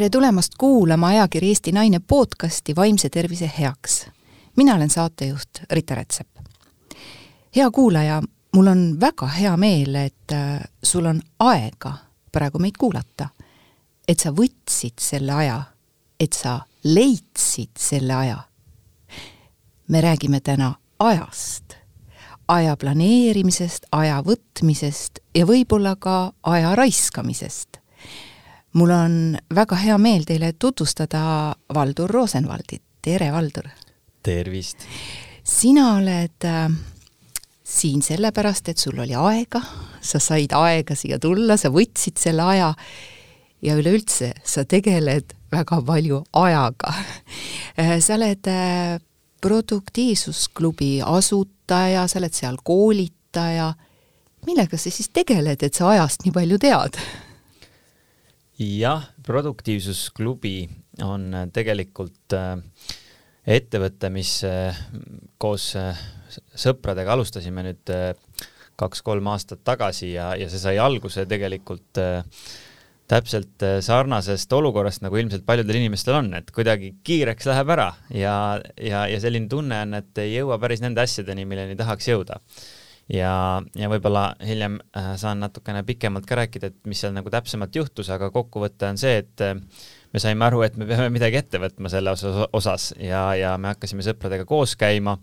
tere tulemast kuulama ajakiri Eesti Naine podcasti Vaimse tervise heaks. mina olen saatejuht Rita Rätsep. hea kuulaja, mul on väga hea meel, et äh, sul on aega praegu meid kuulata. et sa võtsid selle aja, et sa leidsid selle aja. me räägime täna ajast, aja planeerimisest, aja võtmisest ja võib-olla ka aja raiskamisest mul on väga hea meel teile tutvustada Valdur Rosenvaldit, tere Valdur! tervist! sina oled äh, siin sellepärast, et sul oli aega, sa said aega siia tulla, sa võtsid selle aja ja üleüldse sa tegeled väga palju ajaga äh, sa oled äh, produktiivsusklubi asutaja, sa oled seal koolitaja, millega sa siis tegeled, et sa ajast nii palju tead? Jah, Produktiivsusklubi on äh, tegelikult äh, ettevõte, mis äh, koos sõpradega alustasime nüüd kaks-kolm aastat tagasi ja, ja see sai alguse tegelikult täpselt sarnasest olukorrast, nagu ilmselt paljudel inimestel on, et kuidagi kiireks läheb ära ja, ja, ja selline tunne on, et ei jõua päris nende asjadeni, milleni tahaks jõuda ja, ja võib-olla hiljem äh, saan natukene pikemalt ka rääkida, et mis seal nagu täpsemalt juhtus, aga kokkuvõte on see, et äh, me saime aru, et me peame midagi ette võtma selle osas, ja, ja me hakkasime sõpradega koos käima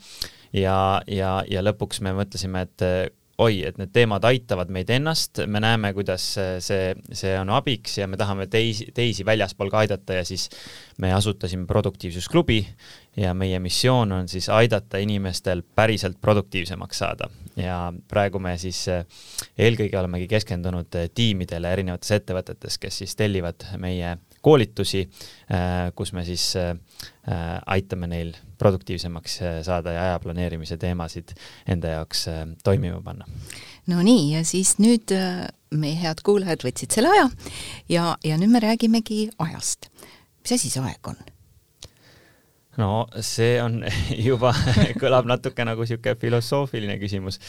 ja, ja, ja lõpuks me mõtlesime, et äh, oi, et need teemad aitavad meid ennast, me näeme, kuidas see, see on abiks ja me tahame teisi, teisi väljaspool ka aidata ja siis me asutasime Produktiivsusklubi ja meie missioon on siis aidata inimestel päriselt produktiivsemaks saada ja praegu me siis eh, eelkõige olemegi keskendunud eh, tiimidele erinevates ettevõtetes, kes siis tellivad meie koolitusi, eh, kus me siis aitame neil produktiivsemaks saada ja aja planeerimise teemasid enda jaoks toimima panna. no nii, ja siis nüüd meie head kuulajad võtsid selle aja ja, ja nüüd me räägimegi ajast. mis asi see aeg on? No see on juba kõlab natuke nagu niisugune filosoofiline küsimus.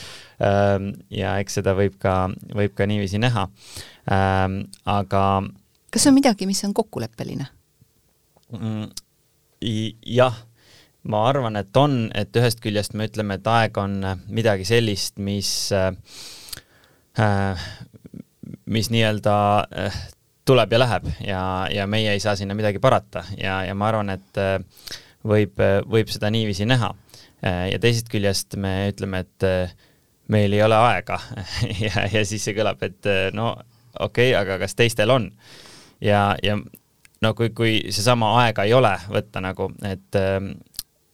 Ähm, ja eks seda võib ka, võib ka niiviisi näha. Ähm, aga kas on midagi, mis on kokkuleppeline? Mm, jah, ma arvan, et on, et ühest küljest me ütleme, et aeg on midagi sellist, mis äh, mis nii-öelda äh, tuleb ja läheb ja, ja meie ei saa sinna midagi parata ja, ja ma arvan, et äh, võib, võib seda niiviisi näha. ja teisest küljest me ütleme, et eh, meil ei ole aega ja, ja siis see kõlab, et eh, no okei okay,, aga kas teistel on? ja, ja no kui, kui seesama aega ei ole võtta nagu, et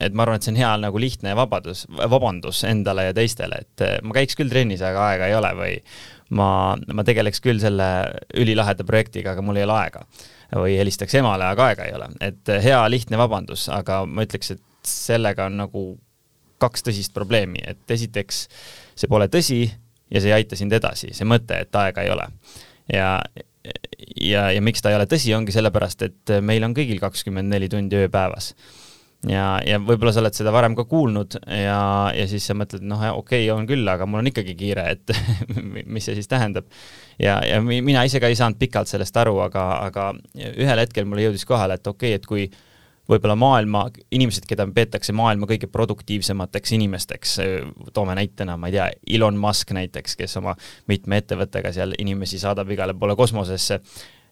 et ma arvan, et see on hea nagu lihtne vabadus, vabandus endale ja teistele, et ma käiks küll trennis, aga aega ei ole või ma, ma tegeleks küll selle ülilaheda projektiga, aga mul ei ole aega või helistaks emale, aga aega ei ole, et hea lihtne vabandus, aga ma ütleks, et sellega on nagu kaks tõsist probleemi, et esiteks see pole tõsi ja see ei aita sind edasi, see mõte, et aega ei ole. ja, ja, ja miks ta ei ole tõsi, ongi sellepärast, et meil on kõigil kakskümmend neli tundi ööpäevas ja, ja võib-olla sa oled seda varem ka kuulnud ja, ja siis sa mõtled, noh, okei okay,, on küll, aga mul on ikkagi kiire, et mis see siis tähendab. ja, ja mina ise ka ei saanud pikalt sellest aru, aga, aga ühel hetkel mulle jõudis kohale, et okei okay,, et kui võib-olla maailma, inimesed, keda peetakse maailma kõige produktiivsemateks inimesteks, toome näitena, ma ei tea, Elon Musk näiteks, kes oma mitme ettevõttega seal inimesi saadab igale poole kosmosesse,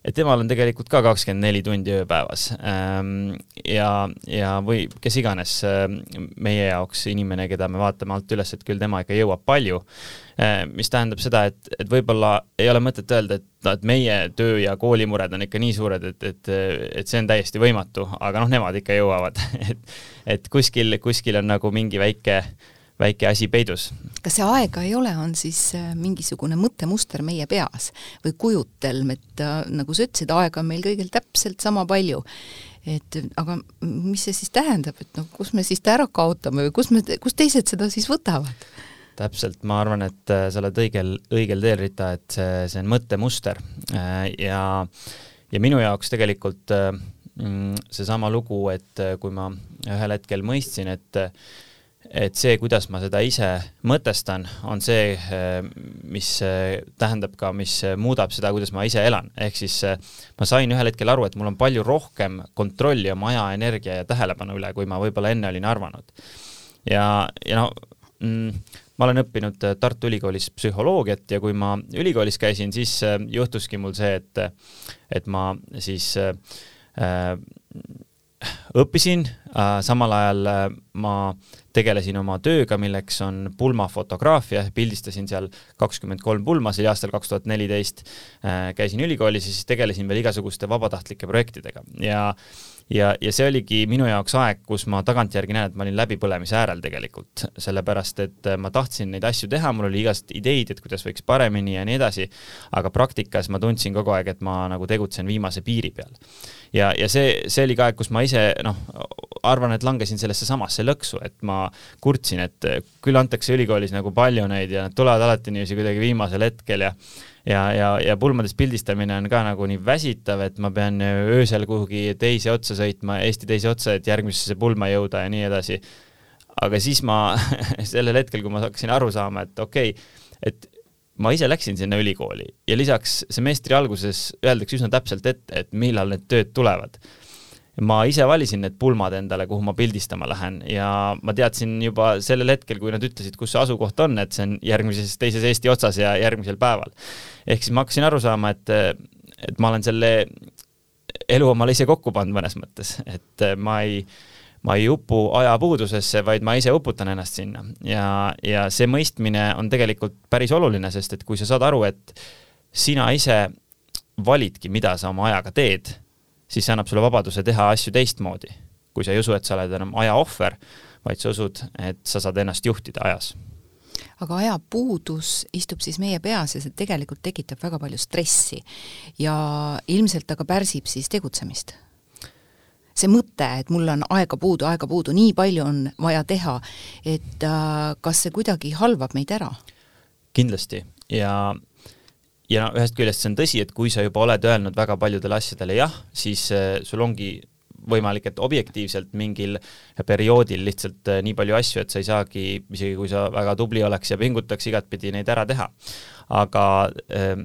et temal on tegelikult ka kakskümmend neli tundi ööpäevas. Ehm, ja, ja või kes iganes ehm, meie jaoks inimene, keda me vaatame alt üles, et küll tema ikka jõuab palju, ehm, mis tähendab seda, et, et võib-olla ei ole mõtet öelda, et, et meie töö ja koolimured on ikka nii suured, et, et, et see on täiesti võimatu, aga noh, nemad ikka jõuavad et, et kuskil, kuskil on nagu mingi väike väike asi peidus. kas see aega ei ole, on siis äh, mingisugune mõttemuster meie peas või kujutelm, et äh, nagu sa ütlesid, aega on meil kõigil täpselt sama palju. et aga mis see siis tähendab, et noh, kus me siis ta ära kaotame või kus me, kus teised seda siis võtavad? täpselt, ma arvan, et äh, sa oled õigel, õigel teel, Rita, et see, see on mõttemuster ja, ja minu jaoks tegelikult mm, seesama lugu, et kui ma ühel hetkel mõistsin, et et see, kuidas ma seda ise mõtestan, on see, mis tähendab ka, mis muudab seda, kuidas ma ise elan, ehk siis ma sain ühel hetkel aru, et mul on palju rohkem kontrolli oma aja, energia ja tähelepanu üle, kui ma võib-olla enne olin arvanud. ja, ja no mm, ma olen õppinud Tartu Ülikoolis psühholoogiat ja kui ma ülikoolis käisin, siis juhtuski mul see, et, et ma siis äh, õppisin äh,, samal ajal äh, ma tegelesin oma tööga, milleks on pulmafotograafia, pildistasin seal kakskümmend kolm pulma, see oli aastal kaks tuhat neliteist äh,. käisin ülikoolis ja siis tegelesin veel igasuguste vabatahtlike projektidega ja ja, ja see oligi minu jaoks aeg, kus ma tagantjärgi näen, et ma olin läbipõlemise äärel tegelikult, sellepärast et äh, ma tahtsin neid asju teha, mul oli igast ideid, et kuidas võiks paremini ja nii edasi, aga praktikas ma tundsin kogu aeg, et ma nagu tegutsen viimase piiri peal. ja, ja see, see oli ka aeg, kus ma ise noh, arvan, et langesin sellesse samasse lõksu, et ma kurtsin, et küll antakse ülikoolis nagu palju neid ja nad tulevad alati niiviisi kuidagi viimasel hetkel ja ja, ja, ja pulmades pildistamine on ka nagu nii väsitav, et ma pean öösel kuhugi teise otsa sõitma, Eesti teise otsa, et järgmisesse pulma jõuda ja nii edasi. aga siis ma sellel hetkel, kui ma hakkasin aru saama, et okei okay,, et ma ise läksin sinna ülikooli ja lisaks semestri alguses öeldakse üsna täpselt ette, et millal need tööd tulevad ma ise valisin need pulmad endale, kuhu ma pildistama lähen ja ma teadsin juba sellel hetkel, kui nad ütlesid, kus see asukoht on, et see on järgmises teises Eesti otsas ja järgmisel päeval. ehk siis ma hakkasin aru saama, et, et ma olen selle elu omale ise kokku pannud mõnes mõttes, et ma ei, ma ei upu ajapuudusesse, vaid ma ise uputan ennast sinna ja, ja see mõistmine on tegelikult päris oluline, sest et kui sa saad aru, et sina ise validki, mida sa oma ajaga teed siis see annab sulle vabaduse teha asju teistmoodi. kui sa ei usu, et sa oled enam aja ohver, vaid sa usud, et sa saad ennast juhtida ajas aga ajapuudus istub siis meie peas ja see tegelikult tekitab väga palju stressi ja ilmselt ta ka pärsib siis tegutsemist. see mõte, et mul on aega puudu, aega puudu, nii palju on vaja teha, et äh, kas see kuidagi halvab meid ära? kindlasti ja ja ühest küljest see on tõsi, et kui sa juba oled öelnud väga paljudele asjadele jah, siis äh, sul ongi võimalik, et objektiivselt mingil perioodil lihtsalt äh, nii palju asju, et sa ei saagi, isegi kui sa väga tubli oleks ja pingutaks igatpidi neid ära teha. aga äh,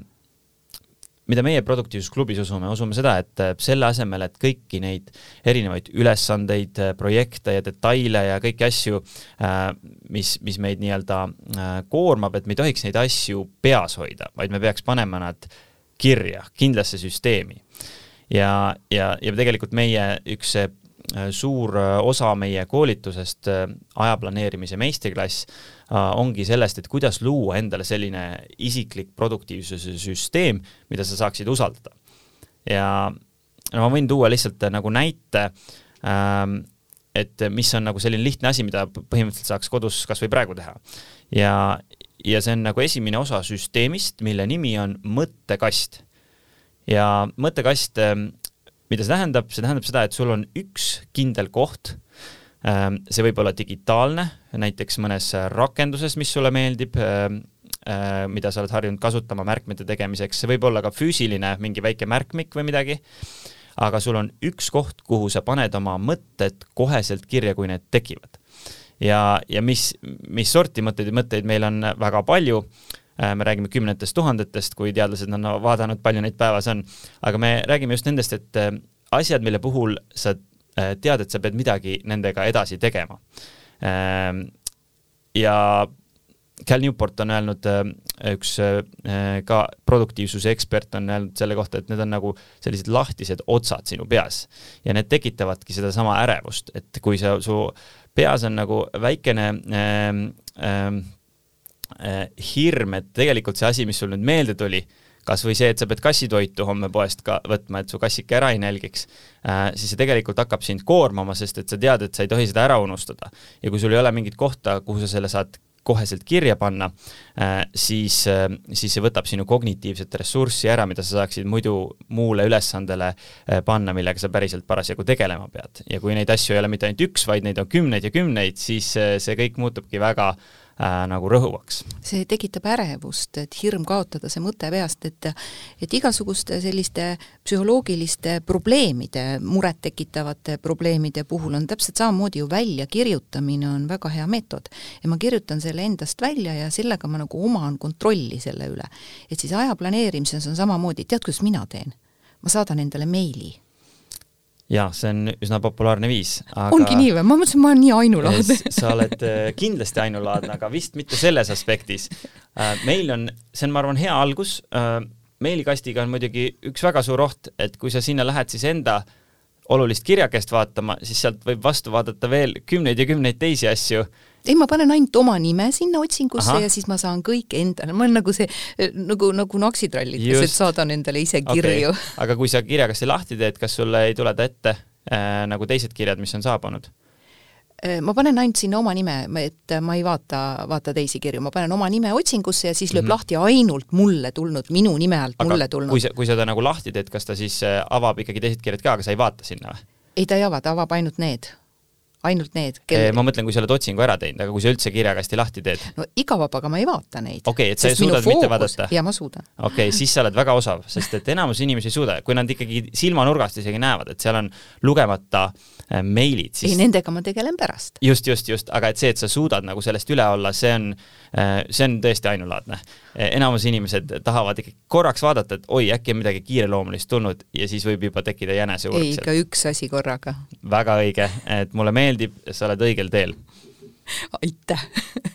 mida meie produktiivsusklubis usume, usume seda, et äh, selle asemel, et kõiki neid erinevaid ülesandeid, äh, projekte ja detaile ja kõiki asju, äh, mis, mis meid nii-öelda koormab, et me ei tohiks neid asju peas hoida, vaid me peaks panema nad kirja, kindlasse süsteemi. ja, ja, ja tegelikult meie üks suur osa meie koolitusest, aja planeerimise meistriklass, Äh, ongi sellest, et kuidas luua endale selline isiklik produktiivsuse süsteem, mida sa saaksid usaldada. ja no ma võin tuua lihtsalt äh, nagu näite, ähm, et mis on nagu selline lihtne asi, mida põhimõtteliselt saaks kodus kas või praegu teha. ja, ja see on nagu esimene osa süsteemist, mille nimi on mõttekast. ja mõttekast, ähm, mida see tähendab, see tähendab seda, et sul on üks kindel koht. Ähm, see võib olla digitaalne, näiteks mõnes rakenduses, mis sulle meeldib, ähm, äh, mida sa oled harjunud kasutama märkmete tegemiseks, see võib olla ka füüsiline, mingi väike märkmik või midagi, aga sul on üks koht, kuhu sa paned oma mõtted koheselt kirja, kui need tekivad. ja, ja mis, mis sorti mõtteid, mõtteid meil on väga palju, äh, me räägime kümnetest tuhandetest, kui teadlased on vaadanud, palju neid päevas on, aga me räägime just nendest, et äh, asjad, mille puhul sa Äh, tead, et sa pead midagi nendega edasi tegema. Ähm, ja Cal Newport on öelnud, äh, üks äh, ka produktiivsuse ekspert on öelnud selle kohta, et need on nagu sellised lahtised otsad sinu peas ja need tekitavadki sedasama ärevust, et kui sa, su peas on nagu väikene ähm, ähm, äh, hirm, et tegelikult see asi, mis sul nüüd meelde tuli äh,, kas või see, et sa pead kassitoitu homme poest ka võtma, et su kassike ära ei nälgiks äh,, siis see tegelikult hakkab sind koormama, sest et sa tead, et sa ei tohi seda ära unustada. ja kui sul ei ole mingit kohta, kuhu sa selle saad koheselt kirja panna äh,, siis äh,, siis see võtab sinu kognitiivset ressurssi ära, mida sa saaksid muidu muule ülesandele äh, panna, millega sa päriselt parasjagu tegelema pead. ja kui neid asju ei ole mitte ainult üks, vaid neid on kümneid ja kümneid, siis äh, see kõik muutubki väga äh, nagu rõhuvaks. see tekitab ärevust, et hirm kaotada see mõte peast, et et igasuguste selliste psühholoogiliste probleemide, muret tekitavate probleemide puhul on täpselt samamoodi ju väljakirjutamine on väga hea meetod. ja ma kirjutan selle endast välja ja sellega ma nagu oman kontrolli selle üle. et siis aja planeerimises on samamoodi, tead, kuidas mina teen? ma saadan endale meili jaa, see on üsna populaarne viis aga.... ongi nii või? ma mõtlesin, ma olen nii ainulaadne sa oled äh, kindlasti ainulaadne, aga vist mitte selles aspektis. Äh, meil on, see on, ma arvan, hea algus. Äh, meilikastiga on muidugi üks väga suur oht, et kui sa sinna lähed siis enda olulist kirjakest vaatama, siis sealt võib vastu vaadata veel kümneid ja kümneid teisi asju ei, ma panen ainult oma nime sinna otsingusse Aha. ja siis ma saan kõik endale, ma olen nagu see, nagu, nagu naksitrallides, et saadan endale ise kirju okay.. aga kui sa kirjakasti lahti teed, kas sulle ei tule ta ette äh, nagu teised kirjad, mis on saabunud? Äh, ma panen ainult sinna oma nime, et ma ei vaata, vaata teisi kirju, ma panen oma nime otsingusse ja siis lööb mm -hmm. lahti ainult mulle tulnud, minu nime alt aga mulle tulnud. kui sa, kui sa ta nagu lahti teed, kas ta siis äh, avab ikkagi teised kirjad ka, aga sa ei vaata sinna või? ei, ta ei ava, ta avab ainult need ainult need kel.... ma mõtlen, kui sa oled otsingu ära teinud, aga kui sa üldse kirjakasti lahti teed? no igavabaga ma ei vaata neid. okei okay,, et sa ei suudad mitte vaadata? jaa, ma suudan. okei okay,, siis sa oled väga osav, sest et enamus inimesi ei suuda, kui nad ikkagi silmanurgast isegi näevad, et seal on lugemata äh, meilid, siis ei, nendega ma tegelen pärast. just, just, just, aga et see, et sa suudad nagu sellest üle olla, see on, äh, see on tõesti ainulaadne. E, enamus inimesed tahavad ikkagi korraks vaadata, et oi, äkki on midagi kiireloomulist tulnud ja siis võib juba tekkida jäneseuurg. ei, ikka üks asi korraga. väga õige, et mulle meeldib, sa oled õigel teel. Aitäh!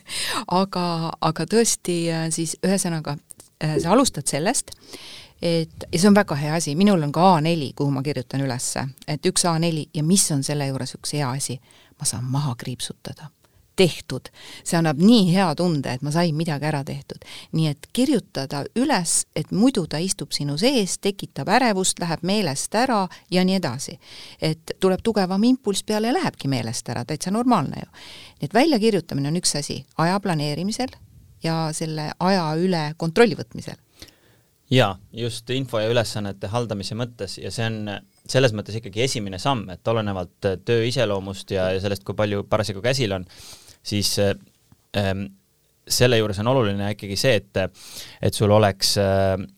Aga, aga tõesti äh, siis ühesõnaga, äh, sa alustad sellest, et ja see on väga hea asi, minul on ka A4, kuhu ma kirjutan ülesse, et üks A4 ja mis on selle juures üks hea asi, ma saan maha kriipsutada tehtud. see annab nii hea tunde, et ma sain midagi ära tehtud. nii et kirjutada üles, et muidu ta istub sinu sees, tekitab ärevust, läheb meelest ära ja nii edasi. et tuleb tugevam impulss peale ja lähebki meelest ära, täitsa normaalne ju. nii et väljakirjutamine on üks asi aja planeerimisel ja selle aja üle kontrolli võtmisel. jaa, just info ja ülesannete haldamise mõttes ja see on selles mõttes ikkagi esimene samm, et olenevalt töö iseloomust ja, ja sellest, kui palju parasjagu käsil on, siis ähm, selle juures on oluline ikkagi see, et, et sul oleks ähm,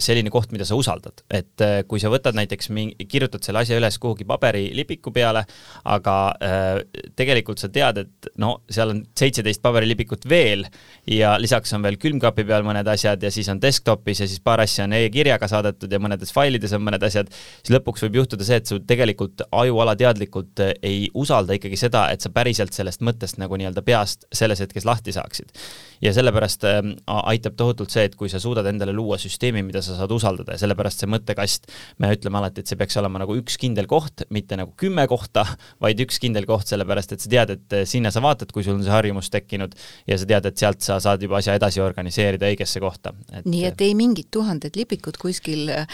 selline koht, mida sa usaldad, et äh, kui sa võtad näiteks kirjutad selle asja üles kuhugi paberilipiku peale, aga äh, tegelikult sa tead, et no seal on seitseteist paberilipikut veel ja lisaks on veel külmkapi peal mõned asjad ja siis on desktopis ja siis paar asja on e-kirjaga saadetud ja mõnedes failides on mõned asjad, siis lõpuks võib juhtuda see, et su tegelikult aju alateadlikult äh, ei usalda ikkagi seda, et sa päriselt sellest mõttest nagu nii-öelda peast selles hetkes lahti saaksid. ja sellepärast äh, aitab tohutult see, et kui sa suudad endale luua süsteemi, mida sa sa saad usaldada ja sellepärast see mõttekast, me ütleme alati, et see peaks olema nagu üks kindel koht, mitte nagu kümme kohta, vaid üks kindel koht, sellepärast et sa tead, et sinna sa vaatad, kui sul on see harjumus tekkinud ja sa tead, et sealt sa saad juba asja edasi organiseerida õigesse kohta et.... nii et ei mingid tuhanded lipikud kuskil äh,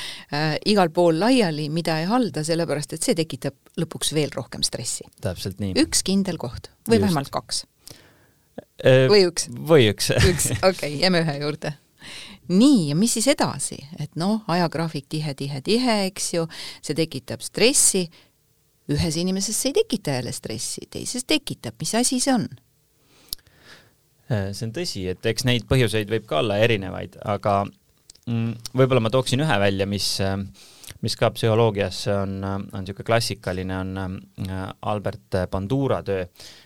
igal pool laiali, mida ei halda, sellepärast et see tekitab lõpuks veel rohkem stressi. täpselt nii. üks kindel koht või Just. vähemalt kaks äh, või üks? või üks üks, okei okay,, jääme ühe juurde nii, ja mis siis edasi, et noh, ajagraafik tihe, tihe, tihe, eks ju, see tekitab stressi, ühes inimeses see ei tekita jälle stressi, teises tekitab, mis asi see on? Äh, see on tõsi, et eks neid põhjuseid võib ka olla erinevaid, aga mm, võib-olla ma tooksin ühe välja, mis, äh, mis ka psühholoogias on, on niisugune klassikaline, on äh, Albert Bandura töö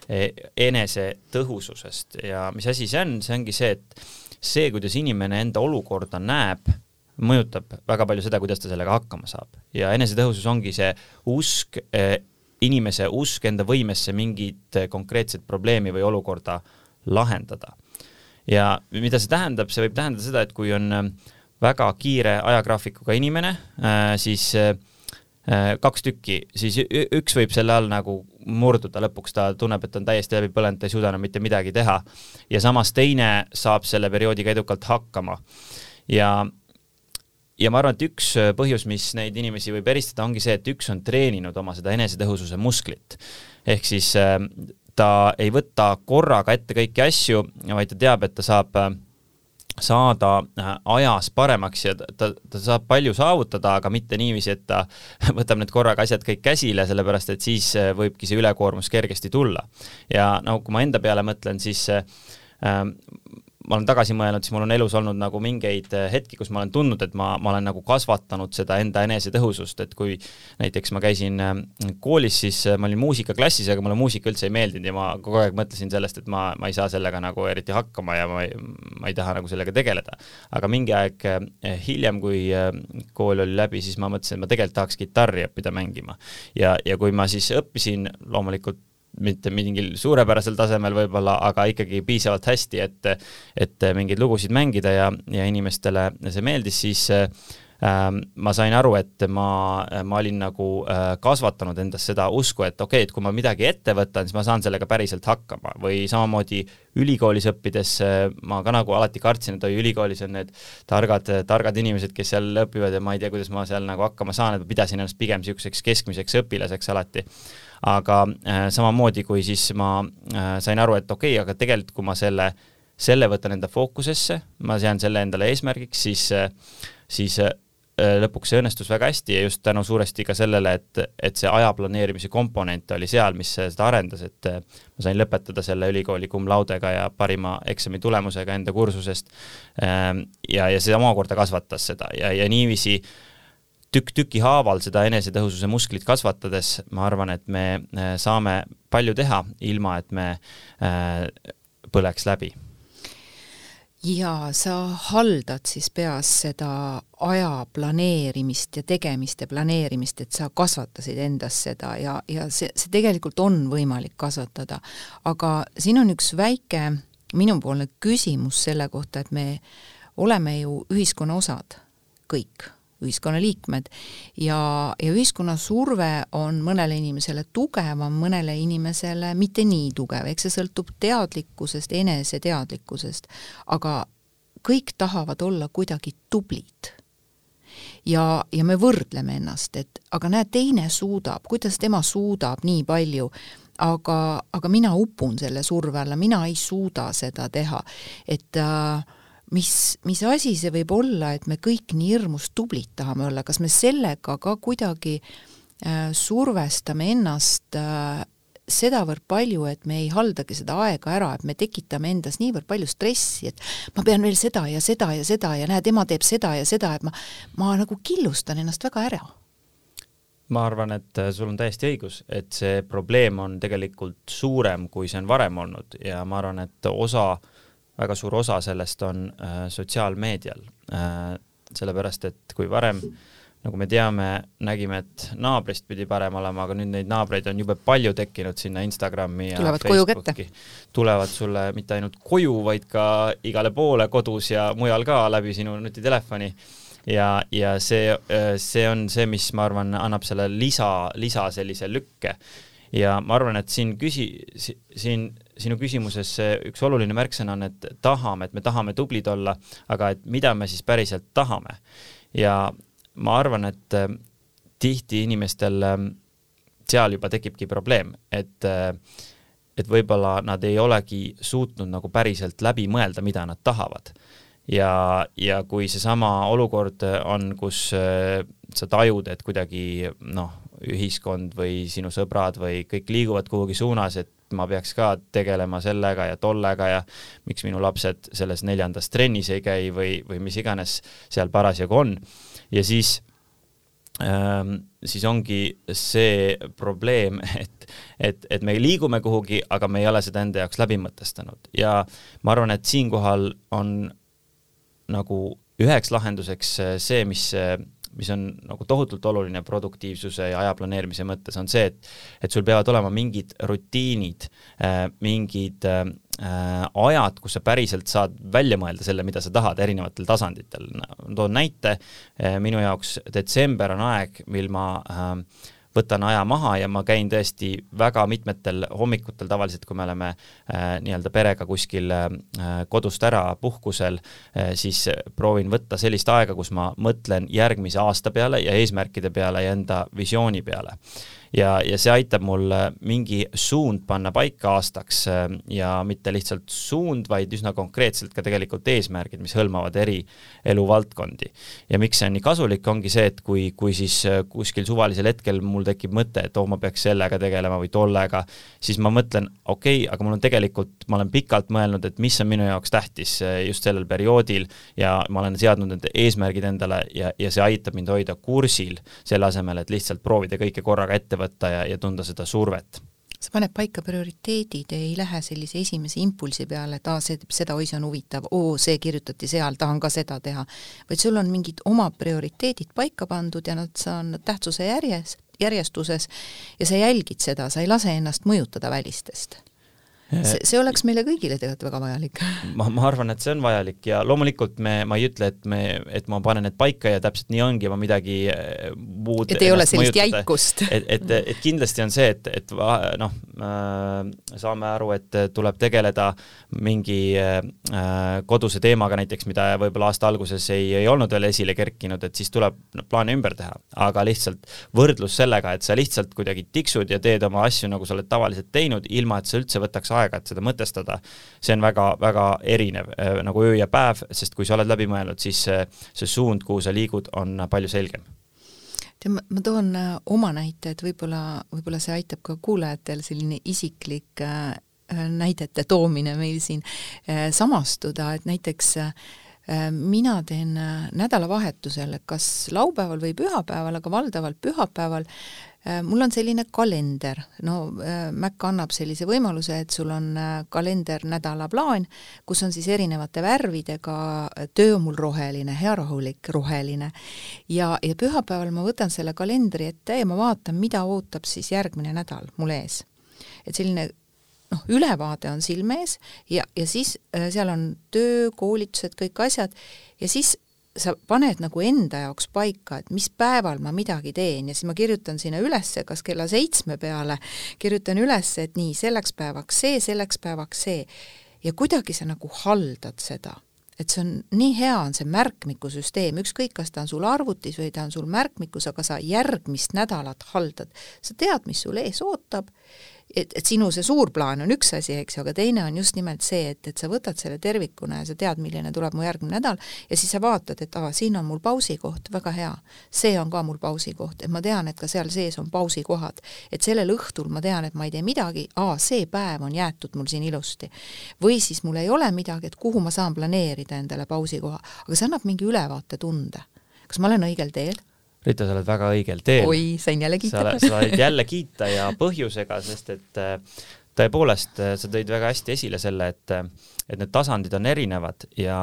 e, enesetõhususest. Ja mis asi see on, see ongi see, et see, kuidas inimene enda olukorda näeb, mõjutab väga palju seda, kuidas ta sellega hakkama saab. ja enesetõhusus ongi see usk, eh, inimese usk enda võimesse mingit konkreetset probleemi või olukorda lahendada. ja mida see tähendab, see võib tähendada seda, et kui on eh, väga kiire ajagraafikuga inimene, eh, siis kaks tükki, siis üks võib selle all nagu murduda, lõpuks ta tunneb, et on täiesti läbi põlenud, ta ei suuda enam mitte midagi teha. ja samas teine saab selle perioodiga edukalt hakkama. ja, ja ma arvan, et üks põhjus, mis neid inimesi võib eristada, ongi see, et üks on treeninud oma seda enesetõhususe musklit. ehk siis äh, ta ei võta korraga ette kõiki asju, vaid ta teab, et ta saab äh, saada äh, ajas paremaks ja ta, ta saab palju saavutada, aga mitte niiviisi, et ta võtab need korraga asjad kõik käsile, sellepärast et siis äh, võibki see ülekoormus kergesti tulla. ja no kui ma enda peale mõtlen, siis äh, ma olen tagasi mõelnud, siis mul on elus olnud nagu mingeid äh, hetki, kus ma olen tundnud, et ma, ma olen nagu kasvatanud seda enda enesetõhusust, et kui näiteks ma käisin äh, koolis, siis äh, ma olin muusikaklassis, aga mulle muusika üldse ei meeldinud ja ma kogu aeg mõtlesin sellest, et ma, ma ei saa sellega nagu eriti hakkama ja ma ei, ma ei taha nagu sellega tegeleda. aga mingi aeg hiljem, kui kool oli läbi, siis ma mõtlesin, et ma tegelikult tahaks kitarri õppida mängima. ja, ja kui ma siis õppisin loomulikult mitte mingil suurepärasel tasemel võib-olla, aga ikkagi piisavalt hästi, et et mingeid lugusid mängida ja, ja inimestele see meeldis, siis äh, ma sain aru, et ma, ma olin nagu äh, kasvatanud endas seda usku, et okei okay,, et kui ma midagi ette võtan, siis ma saan sellega päriselt hakkama. Või samamoodi ülikoolis õppides äh, ma ka nagu alati kartsin, et oi, ülikoolis on need targad, targad inimesed, kes seal õpivad ja ma ei tea, kuidas ma seal nagu hakkama saan, et ma pidasin ennast pigem niisuguseks keskmiseks õpilaseks alati aga äh, samamoodi, kui siis ma äh, sain aru, et okei okay,, aga tegelikult kui ma selle, selle võtan enda fookusesse, ma sean selle endale eesmärgiks, siis, äh, siis lõpuks see õnnestus väga hästi ja just tänu suuresti ka sellele, et, et see aja planeerimise komponent oli seal, mis seda arendas, et ma sain lõpetada selle ülikooli cum laudega ja parima eksami tulemusega enda kursusest. Ähm, ja, ja see omakorda kasvatas seda ja, ja niiviisi äh, tükk tüki haaval seda enesetõhususe musklit kasvatades, ma arvan, et me äh, saame palju teha, ilma et me äh, põleks läbi. ja sa haldad siis peas seda aja planeerimist ja tegemiste planeerimist, et sa kasvatasid endas seda ja, ja see, see tegelikult on võimalik kasvatada. aga siin on üks väike minupoolne küsimus selle kohta, et me oleme ju ühiskonna osad, kõik ühiskonnaliikmed. Ja, ja ühiskonna surve on mõnele inimesele tugevam, mõnele inimesele mitte nii tugev, eks see sõltub teadlikkusest, eneseteadlikkusest, aga kõik tahavad olla kuidagi tublid. Ja, ja me võrdleme ennast, et aga näed, teine suudab, kuidas tema suudab nii palju, aga, aga mina upun selle surve alla, mina ei suuda seda teha. et äh, mis, mis asi see võib olla, et me kõik nii hirmus tublid tahame olla, kas me sellega ka kuidagi äh, survestame ennast äh, sedavõrd palju, et me ei haldagi seda aega ära, et me tekitame endas niivõrd palju stressi, et ma pean veel seda ja seda ja seda ja näed, ema teeb seda ja seda, et ma, ma nagu killustan ennast väga ära? Ma arvan, et äh, sul on täiesti õigus, et see probleem on tegelikult suurem, kui see on varem olnud. Ja ma arvan, et osa äh, väga suur osa sellest on äh, sotsiaalmeedial äh,. sellepärast, et kui varem nagu me teame, nägime, et naabrist pidi parem olema, aga nüüd neid naabreid on jube palju tekkinud sinna Instagrami ja tulevad Facebooki. tulevad sulle mitte ainult koju, vaid ka igale poole kodus ja mujal ka läbi sinu nutitelefoni. ja, ja see, äh, see on see, mis ma arvan, annab selle lisa, lisa sellise lükke. ja ma arvan, et siin küsi-, siin sinu küsimuses üks oluline märksõna on, et tahame, et me tahame tublid olla, aga et mida me siis päriselt tahame. ja ma arvan, et äh, tihti inimestel äh, seal juba tekibki probleem, et äh, et võib-olla nad ei olegi suutnud nagu päriselt läbi mõelda, mida nad tahavad. ja, ja kui seesama olukord on, kus sa tajud, et kuidagi noh, ühiskond või sinu sõbrad või kõik liiguvad kuhugi suunas, et ma peaks ka tegelema sellega ja tollega ja miks minu lapsed selles neljandas trennis ei käi või, või mis iganes seal parasjagu on. ja siis ähm, siis ongi see probleem, et, et, et me liigume kuhugi, aga me ei ole seda enda jaoks läbi mõtestanud ja ma arvan, et siinkohal on nagu üheks lahenduseks see, mis mis on nagu tohutult oluline produktiivsuse ja aja planeerimise mõttes, on see, et et sul peavad olema mingid rutiinid äh,, mingid äh, ajad, kus sa päriselt saad välja mõelda selle, mida sa tahad erinevatel tasanditel. toon näite, äh, minu jaoks detsember on aeg, mil ma äh, võtan aja maha ja ma käin tõesti väga mitmetel hommikutel tavaliselt, kui me oleme äh, nii-öelda perega kuskil äh, kodust ära puhkusel äh,, siis proovin võtta sellist aega, kus ma mõtlen järgmise aasta peale ja eesmärkide peale ja enda visiooni peale. Ja, ja see aitab mul mingi suund panna paika aastaks ja mitte lihtsalt suund, vaid üsna konkreetselt ka tegelikult eesmärgid, mis hõlmavad eri eluvaldkondi. ja miks see on nii kasulik, ongi see, et kui, kui siis kuskil suvalisel hetkel mul tekib mõte, et oh, ma peaks sellega tegelema või tollega, siis ma mõtlen, okei okay,, aga mul on tegelikult, ma olen pikalt mõelnud, et mis on minu jaoks tähtis just sellel perioodil ja ma olen seadnud need eesmärgid endale ja, ja see aitab mind hoida kursil, selle asemel, et lihtsalt proovida kõike korraga ette võtta ja, ja tunda seda survet sa paned paika prioriteedid, ei lähe sellise esimese impulsi peale, et aa, see, seda, oi, see on huvitav, oo, see kirjutati seal, tahan ka seda teha. vaid sul on mingid oma prioriteedid paika pandud ja nad on tähtsuse järjes, järjestuses ja sa jälgid seda, sa ei lase ennast mõjutada välistest see, see oleks meile kõigile tegelikult väga vajalik. ma, ma arvan, et see on vajalik ja loomulikult me, ma ei ütle, et me, et ma panen need paika ja täpselt nii ongi, ma midagi eh, muud et ei ole sellist mõjutada. jäikust. et, et, et kindlasti on see, et, et noh äh,, saame aru, et tuleb tegeleda mingi äh, koduse teemaga näiteks, mida võib-olla aasta alguses ei, ei olnud veel esile kerkinud, et siis tuleb no, plaane ümber teha, aga lihtsalt võrdlus sellega, et sa lihtsalt kuidagi tiksud ja teed oma asju, nagu sa oled tavaliselt teinud, ilma et sa üldse võtaks aega, et seda mõtestada, see on väga-väga erinev äh, nagu öö ja päev, sest kui sa oled läbi mõelnud, siis see, see suund, kuhu sa liigud, on palju selgem. Tead, ma, toon äh, oma näite, et võib-olla, võib-olla see aitab ka kuulajatel selline isiklik äh, näidete toomine meil siin samastuda, et näiteks mina teen nädalavahetusel, kas laupäeval või pühapäeval, aga valdavalt pühapäeval Äh, mul on selline kalender, no äh, Mac annab sellise võimaluse, et sul on äh, kalender nädalaplaan, kus on siis erinevate värvidega, töö on mul roheline, hea rahulik roheline. ja, ja pühapäeval ma võtan selle kalendri ette ja ma vaatan, mida ootab siis järgmine nädal mul ees. et selline noh, ülevaade on silme ees ja, ja siis seal on töö, koolitused, kõik asjad ja siis sa paned nagu enda jaoks paika, et mis päeval ma midagi teen ja siis ma kirjutan sinna ülesse, kas kella seitsme peale, kirjutan üles, et nii, selleks päevaks see, selleks päevaks see. ja kuidagi sa nagu haldad seda et see on, nii hea on see märkmikusüsteem, ükskõik, kas ta on sul arvutis või ta on sul märkmikus, aga sa järgmist nädalat haldad. sa tead, mis sul ees ootab et, et sinu see suur plaan on üks asi, eks ju, aga teine on just nimelt see, et, et sa võtad selle tervikuna ja sa tead, milline tuleb mu järgmine nädal ja siis sa vaatad, et aa, siin on mul pausikoht, väga hea. see on ka mul pausikoht, et ma tean, et ka seal sees on pausikohad. et sellel õhtul ma tean, et ma ei tee midagi, aa, see päev on jäetud mul siin ilusti. või siis mul ei ole midagi, et kuhu ma saan planeerida endale pausikoha, aga see annab mingi ülevaatetunde. kas ma olen õigel teel? Rita, sa oled väga õigel teel. oi, sain jälle kiita. sa oled jälle kiita ja põhjusega, sest et äh, tõepoolest, äh, sa tõid väga hästi esile selle, et, äh, et need tasandid on erinevad ja,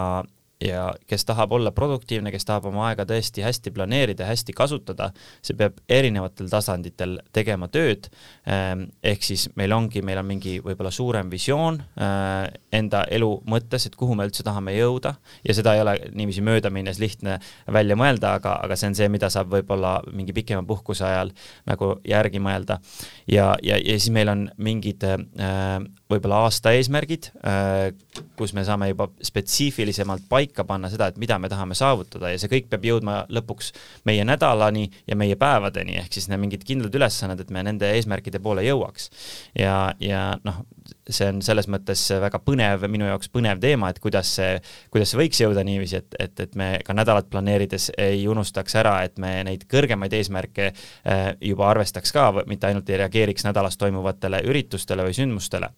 ja kes tahab olla produktiivne, kes tahab oma aega tõesti hästi planeerida, hästi kasutada, see peab erinevatel tasanditel tegema tööd. Ehm, ehk siis meil ongi, meil on mingi võib-olla suurem visioon äh, enda elu mõttes, et kuhu me üldse tahame jõuda ja seda ei ole niiviisi möödaminnes lihtne välja mõelda, aga, aga see on see, mida saab võib-olla mingi pikema puhkuse ajal nagu järgi mõelda. ja, ja, ja siis meil on mingid äh, võib-olla aasta eesmärgid, äh, kus me saame juba spetsiifilisemalt paika panna seda, et mida me tahame saavutada ja see kõik peab jõudma lõpuks meie nädalani ja meie päevadeni, ehk siis need mingid kindlad ülesanded, et me nende eesmärkide poole jõuaks. ja, ja noh, see on selles mõttes väga põnev, minu jaoks põnev teema, et kuidas see, kuidas see võiks jõuda niiviisi, et, et, et me ka nädalat planeerides ei unustaks ära, et me neid kõrgemaid eesmärke äh, juba arvestaks ka, mitte ainult ei reageeriks nädalas toimuvatele üritustele või sündmustele.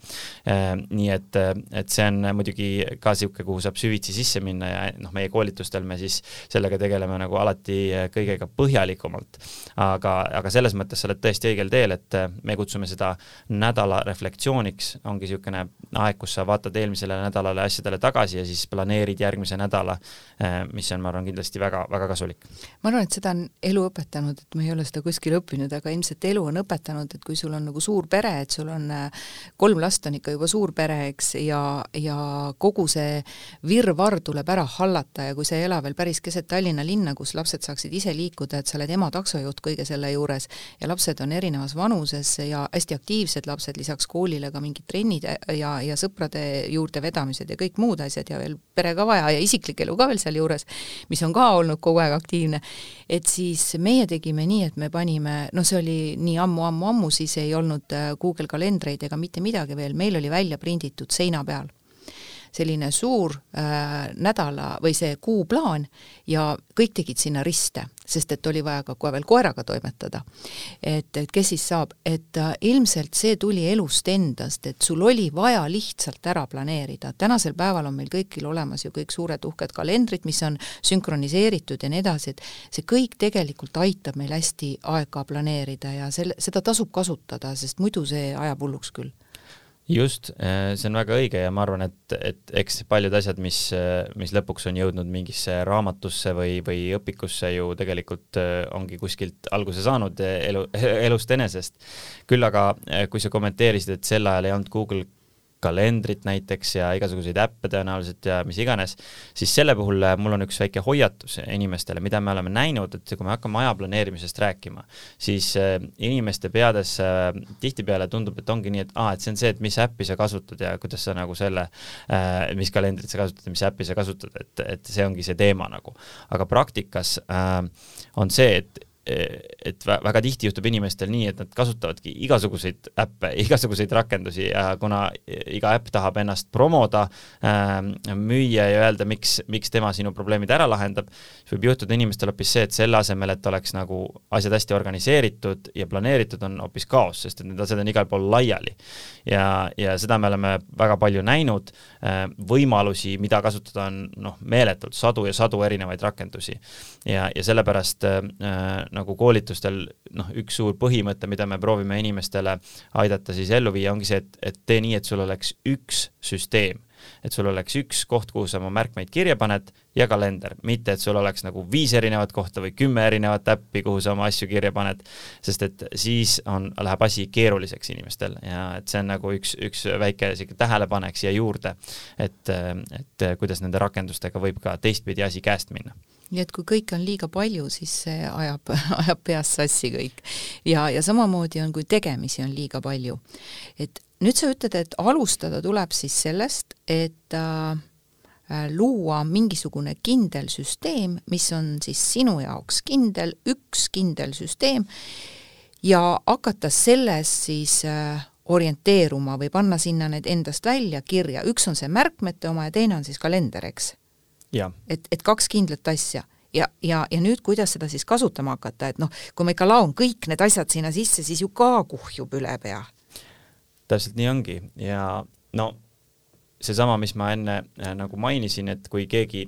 Äh, nii et, et see on muidugi ka niisugune, kuhu saab süvitsi sisse minna ja noh, meie koolitustel me siis sellega tegeleme nagu alati kõigega põhjalikumalt. aga, aga selles mõttes sa oled tõesti õigel teel, et me kutsume seda nädala reflektsiooniks, on ongi niisugune aeg, kus sa vaatad eelmisele nädalale asjadele tagasi ja siis planeerid järgmise nädala, eh, mis on, ma arvan, kindlasti väga, väga kasulik. ma arvan, et seda on elu õpetanud, et ma ei ole seda kuskil õppinud, aga ilmselt elu on õpetanud, et kui sul on nagu suur pere, et sul on eh, kolm last on ikka juba suur pere, eks, ja, ja kogu see virvarr tuleb ära hallata ja kui sa ei ela veel päris keset Tallinna linna, kus lapsed saaksid ise liikuda, et sa oled ema taksojuht kõige selle juures ja lapsed on erinevas vanuses ja hästi aktiivsed lapsed, lisaks koolile ka mingid trennid ja, ja sõprade juurde vedamised ja kõik muud asjad ja veel pere ka vaja ja isiklik elu ka veel sealjuures, mis on ka olnud kogu aeg aktiivne, et siis meie tegime nii, et me panime, noh, see oli nii ammu-ammu-ammu, siis ei olnud äh, Google kalendreid ega mitte midagi veel, meil oli välja prinditud seina peal selline suur äh, nädala või see kuuplaan ja kõik tegid sinna riste, sest et oli vaja ka kohe veel koeraga toimetada. et, et kes siis saab, et äh, ilmselt see tuli elust endast, et sul oli vaja lihtsalt ära planeerida, tänasel päeval on meil kõigil olemas ju kõik suured uhked kalendrid, mis on sünkroniseeritud ja nii edasi, et see kõik tegelikult aitab meil hästi aega planeerida ja selle, seda tasub kasutada, sest muidu see ajab hulluks küll just, äh, see on väga õige ja ma arvan, et, et eks paljud asjad, mis, mis lõpuks on jõudnud mingisse raamatusse või, või õpikusse ju tegelikult äh, ongi kuskilt alguse saanud elu, elust enesest. küll aga, äh, kui sa kommenteerisid, et sel ajal ei olnud Google kalendrit näiteks ja igasuguseid äppe tõenäoliselt ja mis iganes, siis selle puhul äh, mul on üks väike hoiatus inimestele, mida me oleme näinud, et kui me hakkame aja planeerimisest rääkima, siis äh, inimeste peades äh, tihtipeale tundub, et ongi nii, et aa, et see on see, et mis äppi sa kasutad ja kuidas sa nagu selle, mis kalendrit sa kasutad ja mis äppi sa kasutad, et, et see ongi see teema nagu. aga praktikas on see, et et väga tihti juhtub inimestel nii, et nad kasutavadki igasuguseid äppe, igasuguseid rakendusi ja kuna iga äpp tahab ennast promoda äh,, müüa ja öelda, miks, miks tema sinu probleemid ära lahendab, siis võib juhtuda inimestel hoopis see, et selle asemel, et oleks nagu asjad hästi organiseeritud ja planeeritud, on hoopis kaos, sest et need asjad on igal pool laiali. ja, ja seda me oleme väga palju näinud äh,, võimalusi, mida kasutada, on noh, meeletult sadu ja sadu erinevaid rakendusi. ja, ja sellepärast äh, nagu koolitustel noh, üks suur põhimõte, mida me proovime inimestele aidata siis ellu viia, ongi see, et, et tee nii, et sul oleks üks süsteem. Et sul oleks üks koht, kuhu sa oma märkmeid kirja paned ja kalender, mitte et sul oleks nagu viis erinevat kohta või kümme erinevat äppi, kuhu sa oma asju kirja paned, sest et siis on, läheb asi keeruliseks inimestel ja et see on nagu üks, üks väike sihuke tähelepanek siia juurde, et, et kuidas nende rakendustega võib ka teistpidi asi käest minna nii et kui kõike on liiga palju, siis see ajab, ajab peast sassi kõik. ja, ja samamoodi on, kui tegemisi on liiga palju. et nüüd sa ütled, et alustada tuleb siis sellest, et äh, luua mingisugune kindel süsteem, mis on siis sinu jaoks kindel, üks kindel süsteem, ja hakata selles siis äh, orienteeruma või panna sinna need endast välja kirja, üks on see märkmete oma ja teine on siis kalender, eks et, et kaks kindlat asja. Ja, ja, ja nüüd, kuidas seda siis kasutama hakata, et noh, kui ma ikka laon kõik need asjad sinna sisse, siis ju ka kuhjub üle pea. täpselt nii ongi. Ja no seesama, mis ma enne äh, nagu mainisin, et kui keegi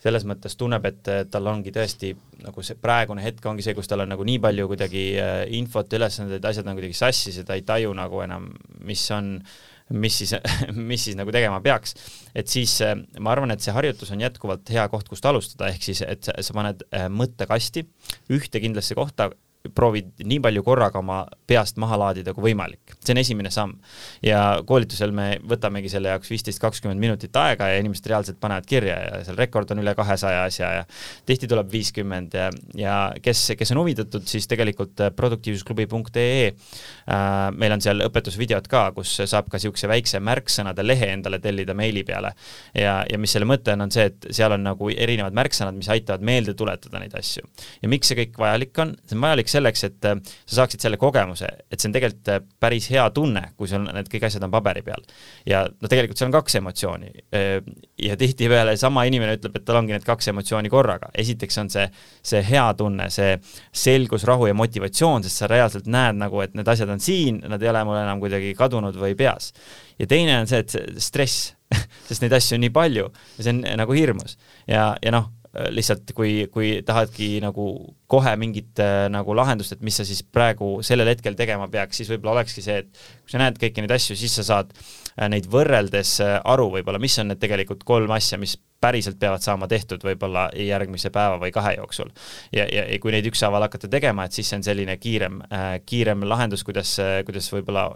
selles mõttes tunneb, et tal ongi tõesti nagu see praegune hetk ongi see, kus tal on nagu nii palju kuidagi äh, infot, ülesandeid, asjad on kuidagi sassis ja ta ei taju nagu enam, mis on äh, mis siis, mis siis nagu tegema peaks. et siis äh, ma arvan, et see harjutus on jätkuvalt hea koht, kust alustada, ehk siis, et sa paned äh, mõttekasti ühte kindlasse kohta proovid nii palju korraga oma peast maha laadida kui võimalik, see on esimene samm. ja koolitusel me võtamegi selle jaoks viisteist, kakskümmend minutit aega ja inimesed reaalselt panevad kirja ja seal rekord on üle kahesaja asja ja tihti tuleb viiskümmend ja, ja kes, kes on huvitatud, siis tegelikult produktiivsusklubi.ee äh, meil on seal õpetusvideod ka, kus saab ka niisuguse väikse märksõnade lehe endale tellida meili peale. ja, ja mis selle mõte on, on see, et seal on nagu erinevad märksõnad, mis aitavad meelde tuletada neid asju. ja miks see kõik vajalik on? see on vajalik selleks, et äh, sa saaksid selle kogemuse, et see on tegelikult äh, päris hea tunne, kui sul need kõik asjad on paberi peal. ja no tegelikult seal on kaks emotsiooni. Äh, ja tihtipeale sama inimene ütleb, et tal ongi need kaks emotsiooni korraga. esiteks on see, see hea tunne, see selgus, rahu ja motivatsioon, sest sa reaalselt näed nagu, et need asjad on siin, nad ei ole mul enam kuidagi kadunud või peas. ja teine on see, et see stress sest neid asju on nii palju ja see on nagu hirmus. ja, ja noh, lihtsalt kui, kui tahadki nagu kohe mingit äh, nagu lahendust, et mis sa siis praegu sellel hetkel tegema peaks, siis võib-olla olekski see, et kui sa näed kõiki neid asju, siis sa saad äh, neid võrreldes aru võib-olla, mis on need tegelikult kolm asja, mis päriselt peavad saama tehtud võib-olla järgmise päeva või kahe jooksul. ja, ja, ja kui neid ükshaaval hakata tegema, et siis see on selline kiirem äh,, kiirem lahendus, kuidas, kuidas võib-olla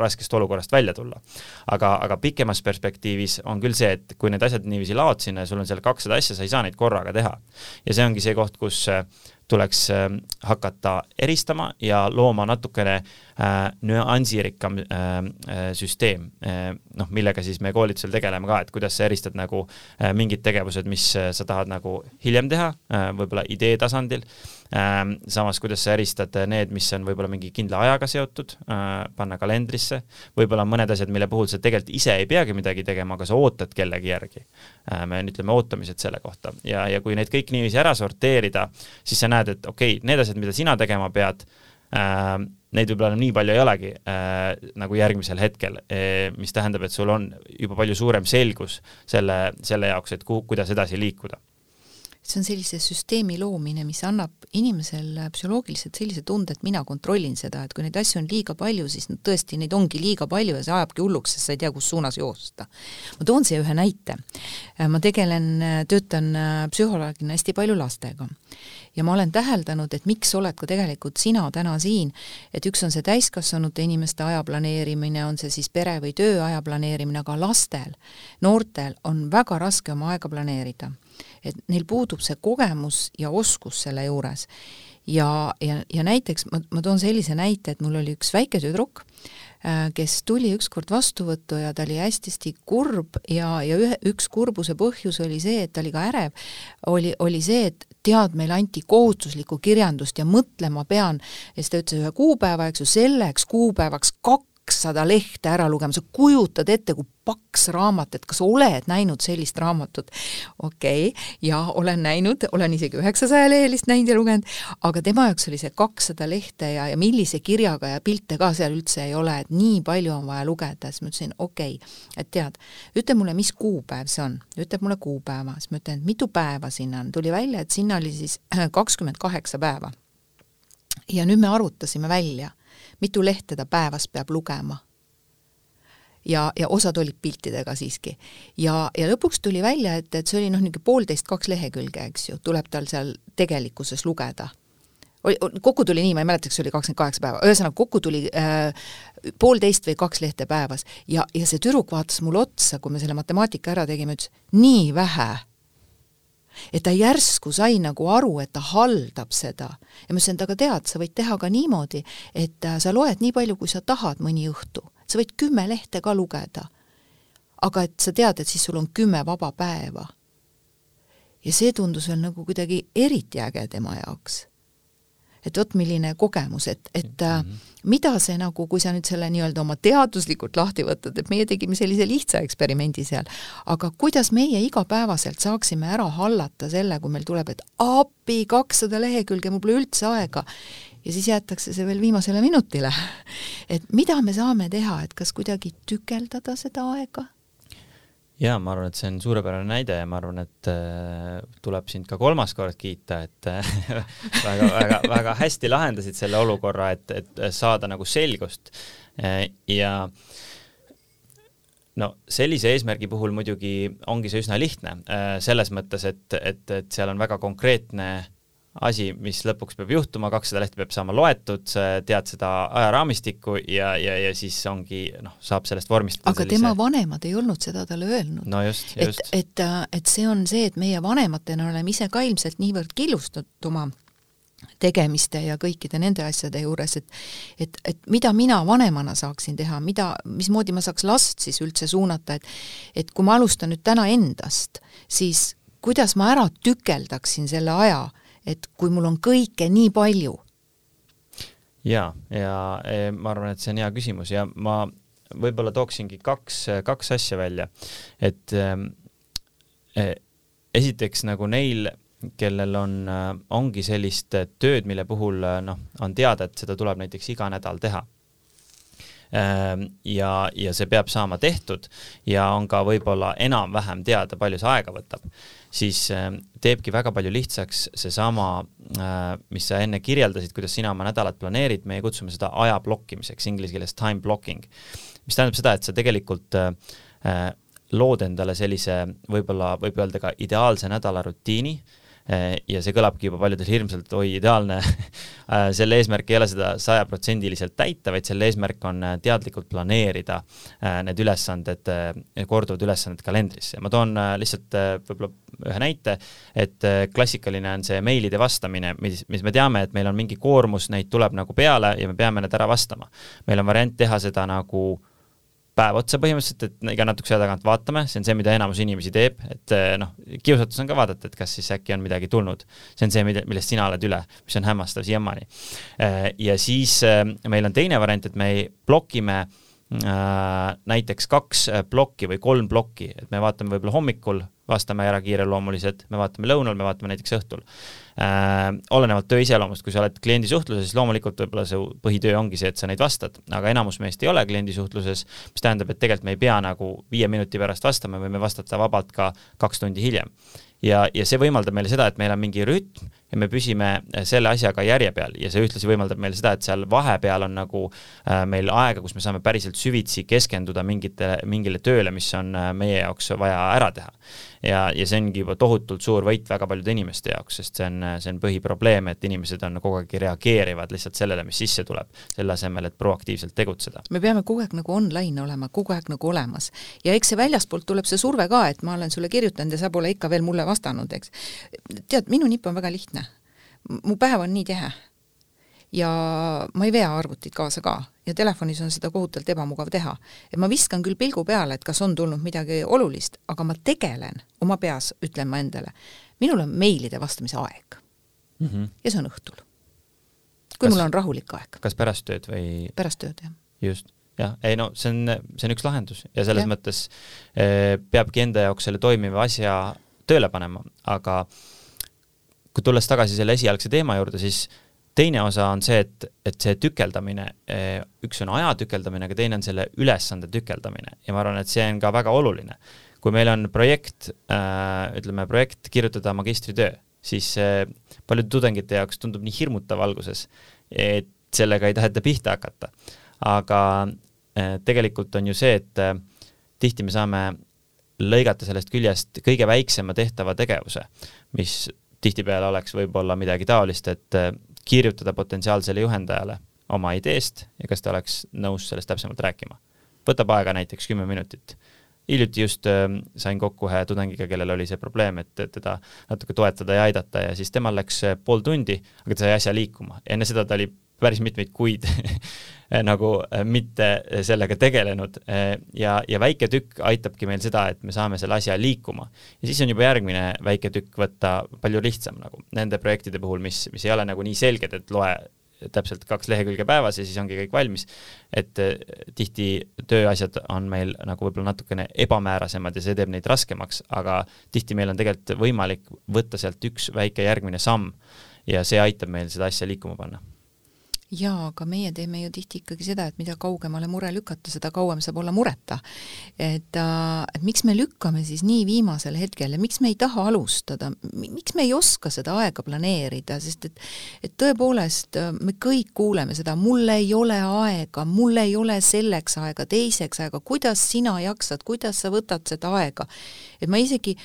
raskest olukorrast välja tulla. aga, aga pikemas perspektiivis on küll see, et kui need asjad niiviisi laod sinna ja sul on seal kakssada asja, sa ei saa neid korraga teha. ja see ongi see koht, kus tuleks ähm, hakata eristama ja looma natukene äh, nüansirikkam äh, äh, süsteem äh,, noh, millega siis me koolitusel tegeleme ka, et kuidas sa eristad nagu äh, mingid tegevused, mis äh, sa tahad nagu hiljem teha äh,, võib-olla idee tasandil äh,, samas kuidas sa eristad need, mis on võib-olla mingi kindla ajaga seotud äh,, panna kalendrisse, võib-olla mõned asjad, mille puhul sa tegelikult ise ei peagi midagi tegema, aga sa ootad kellegi järgi äh,. me ütleme ootamised selle kohta ja, ja kui neid kõik niiviisi ära sorteerida, siis sa näed, et okei okay,, need asjad, mida sina tegema pead äh,, neid võib-olla nii palju ei olegi äh, nagu järgmisel hetkel äh,, mis tähendab, et sul on juba palju suurem selgus selle, selle jaoks, et kuhu, kuidas edasi liikuda see on sellise süsteemi loomine, mis annab inimesele psühholoogiliselt sellise tunde, et mina kontrollin seda, et kui neid asju on liiga palju, siis no tõesti, neid ongi liiga palju ja see ajabki hulluks, sest sa ei tea, kus suunas joosta. ma toon siia ühe näite. ma tegelen, töötan psühholoogina hästi palju lastega ja ma olen täheldanud, et miks oled ka tegelikult sina täna siin, et üks on see täiskasvanute inimeste aja planeerimine, on see siis pere- või tööaja planeerimine, aga lastel, noortel on väga raske oma aega planeerida et neil puudub see kogemus ja oskus selle juures. ja, ja, ja näiteks ma, ma toon sellise näite, et mul oli üks väike tüdruk, äh, kes tuli ükskord vastuvõttu ja ta oli hästi-hästi kurb ja, ja ühe, üks kurbuse põhjus oli see, et ta oli ka ärev, oli, oli see, et tead, meile anti kohustuslikku kirjandust ja mõtlema pean, ja siis ta ütles ühe kuupäeva, eks ju, selleks kuupäevaks kaks kakssada lehte ära lugema, sa kujutad ette, kui paks raamat, et kas oled näinud sellist raamatut? okei okay,, jah, olen näinud, olen isegi üheksasaja lehelist näinud ja lugenud, aga tema jaoks oli see kakssada lehte ja, ja millise kirjaga ja pilte ka seal üldse ei ole, et nii palju on vaja lugeda, siis ma ütlesin, okei okay,, et tead, ütle mulle, mis kuupäev see on, ütleb mulle kuupäeva, siis ma ütlen, et mitu päeva sinna on, tuli välja, et sinna oli siis kakskümmend kaheksa päeva. ja nüüd me arutasime välja mitu lehte ta päevas peab lugema. ja, ja osad olid piltidega siiski. ja, ja lõpuks tuli välja, et, et see oli noh, niisugune poolteist, kaks lehekülge, eks ju, tuleb tal seal tegelikkuses lugeda oli, kokku tuli nii, ma ei mäleta, kas oli kakskümmend kaheksa päeva, ühesõnaga kokku tuli äh, poolteist või kaks lehte päevas ja, ja see tüdruk vaatas mulle otsa, kui me selle matemaatika ära tegime, ütles nii vähe et ta järsku sai nagu aru, et ta haldab seda. ja ma ütlesin, et aga tead, sa võid teha ka niimoodi, et äh, sa loed nii palju, kui sa tahad mõni õhtu. sa võid kümme lehte ka lugeda. aga et sa tead, et siis sul on kümme vaba päeva. ja see tundus veel nagu kuidagi eriti äge tema jaoks et vot milline kogemus, et, et mm -hmm. mida see nagu, kui sa nüüd selle nii-öelda oma teaduslikult lahti võtad, et meie tegime sellise lihtsa eksperimendi seal, aga kuidas meie igapäevaselt saaksime ära hallata selle, kui meil tuleb, et appi, kakssada lehekülge, mul pole üldse aega, ja siis jäetakse see veel viimasele minutile. et mida me saame teha, et kas kuidagi tükeldada seda aega ja ma arvan, et see on suurepärane näide ja ma arvan, et äh, tuleb sind ka kolmas kord kiita, et äh, hästi lahendasid selle olukorra, et, et saada nagu selgust. Äh, ja no sellise eesmärgi puhul muidugi ongi see üsna lihtne. Selles mõttes, et, et, et seal on väga konkreetne asi, mis lõpuks peab juhtuma, kakssada lehte peab saama loetud, tead seda ajaraamistikku ja, ja, ja siis ongi noh, saab sellest vormistada aga sellise... tema vanemad ei olnud seda talle öelnud. no et, et, et see on see, et meie vanematena oleme ise ka ilmselt niivõrd killustatud oma tegemiste ja kõikide nende asjade juures, et et, et mida mina vanemana saaksin teha, mida, mismoodi ma saaks last siis üldse suunata, et et kui ma alustan nüüd täna endast, siis kuidas ma ära tükeldaksin selle aja et kui mul on kõike nii palju. ja, ja e, ma arvan, et see on hea küsimus ja ma võib-olla tooksingi kaks, kaks asja välja, et e, esiteks nagu neil, kellel on, ongi sellist tööd, mille puhul noh, on teada, et seda tuleb näiteks iga nädal teha ja, ja see peab saama tehtud ja on ka võib-olla enam-vähem teada, palju see aega võtab siis ähm, teebki väga palju lihtsaks seesama, äh, mis sa enne kirjeldasid, kuidas sina oma nädalat planeerid, meie kutsume seda aja blokkimiseks, inglise keeles time blocking. mis tähendab seda, et sa tegelikult äh, äh, lood endale sellise võib-olla, võib öelda ka ideaalse nädala rutiini Eh, ja see kõlabki juba paljudel hirmsalt, oi, ideaalne eh, selle eesmärk ei ole seda sajaprotsendiliselt täita, vaid selle eesmärk on eh, teadlikult planeerida need ülesanded, korduvad ülesanded kalendrisse. ma toon lihtsalt võib-olla ühe näite, et klassikaline on see meilide vastamine, mis, mis me teame, et meil on mingi koormus, neid tuleb nagu peale ja me peame need ära vastama. meil on variant teha seda nagu päev otsa põhimõtteliselt, et iga natukese aja tagant vaatame, see on see, mida enamus inimesi teeb, et eh, noh, kiusatus on ka vaadata, et kas siis äkki on midagi tulnud. see on see, mille, millest sina oled üle, mis on hämmastav siiamaani. Eh, ja siis eh, meil on teine variant, et me blokime näiteks kaks plokki või kolm plokki, et me vaatame võib-olla hommikul, vastame ära kiireloomulised, me vaatame lõunal, me vaatame näiteks õhtul äh,. olenevalt töö iseloomust, kui sa oled kliendi suhtluses, siis loomulikult võib-olla su põhitöö ongi see, et sa neid vastad, aga enamus meist ei ole kliendi suhtluses, mis tähendab, et tegelikult me ei pea nagu viie minuti pärast vastama, võime vastata vabalt ka kaks tundi hiljem. ja, ja see võimaldab meile seda, et meil on mingi rütm ja me püsime selle asjaga järje peal ja see ühtlasi võimaldab meile seda, et seal vahepeal on nagu äh, meil aega, kus me saame päriselt süvitsi keskenduda mingitele, mingile tööle, mis on äh, meie jaoks vaja ära teha ja, ja see ongi juba tohutult suur võit väga paljude inimeste jaoks, sest see on, see on põhiprobleem, et inimesed on kogu aeg reageerivad lihtsalt sellele, mis sisse tuleb, selle asemel, et proaktiivselt tegutseda. me peame kogu aeg nagu online olema, kogu aeg nagu olemas. ja eks see väljaspoolt tuleb see surve ka, et ma olen sulle kirjutanud ja sa pole ikka veel mulle vastanud, eks. tead, minu nipp on väga lihtne. Mu päev on nii tihe ja ma ei vea arvutit kaasa ka ja telefonis on seda kohutavalt ebamugav teha. et ma viskan küll pilgu peale, et kas on tulnud midagi olulist, aga ma tegelen oma peas, ütlen ma endale, minul on meilide vastamise aeg mm. -hmm. ja see on õhtul. kui kas, mul on rahulik aeg. kas pärast tööd või? pärast tööd, jah. just, jah, ei no see on, see on üks lahendus ja selles ja. mõttes eh, peabki enda jaoks selle toimiva asja tööle panema, aga kui tulles tagasi selle esialgse teema juurde, siis teine osa on see, et, et see tükeldamine, eh, üks on aja tükeldamine, aga teine on selle ülesande tükeldamine ja ma arvan, et see on ka väga oluline. kui meil on projekt äh,, ütleme projekt kirjutada magistritöö, siis äh, paljude tudengite jaoks tundub nii hirmutav alguses, et sellega ei taheta pihta hakata. aga äh, tegelikult on ju see, et tihti me saame lõigata sellest küljest kõige väiksema tehtava tegevuse, mis tihtipeale oleks võib-olla midagi taolist, et kirjutada potentsiaalsele juhendajale oma ideest ja kas ta oleks nõus sellest täpsemalt rääkima. võtab aega näiteks kümme minutit. hiljuti just äh, sain kokku ühe tudengiga, kellel oli see probleem, et teda natuke toetada ja aidata ja siis temal läks äh, pool tundi, aga ta sai asja liikuma. enne seda ta oli päris mitmeid kuid nagu äh, mitte sellega tegelenud äh, ja, ja väike tükk aitabki meil seda, et me saame selle asja liikuma. ja siis on juba järgmine väike tükk võtta palju lihtsam nagu nende projektide puhul, mis, mis ei ole nagu nii selged, et loe täpselt kaks lehekülge päevas ja siis ongi kõik valmis. et äh, tihti tööasjad on meil nagu võib-olla natukene ebamäärasemad ja see teeb neid raskemaks, aga tihti meil on tegelikult võimalik võtta sealt üks väike järgmine samm ja see aitab meil seda asja liikuma panna jaa, aga meie teeme ju tihti ikkagi seda, et mida kaugemale mure lükata, seda kauem saab olla mureta. et, äh, et miks me lükkame siis nii viimasel hetkel ja miks me ei taha alustada, miks me ei oska seda aega planeerida, sest et et tõepoolest, äh, me kõik kuuleme seda, mul ei ole aega, mul ei ole selleks aega, teiseks aega, kuidas sina jaksad, kuidas sa võtad seda aega. et ma isegi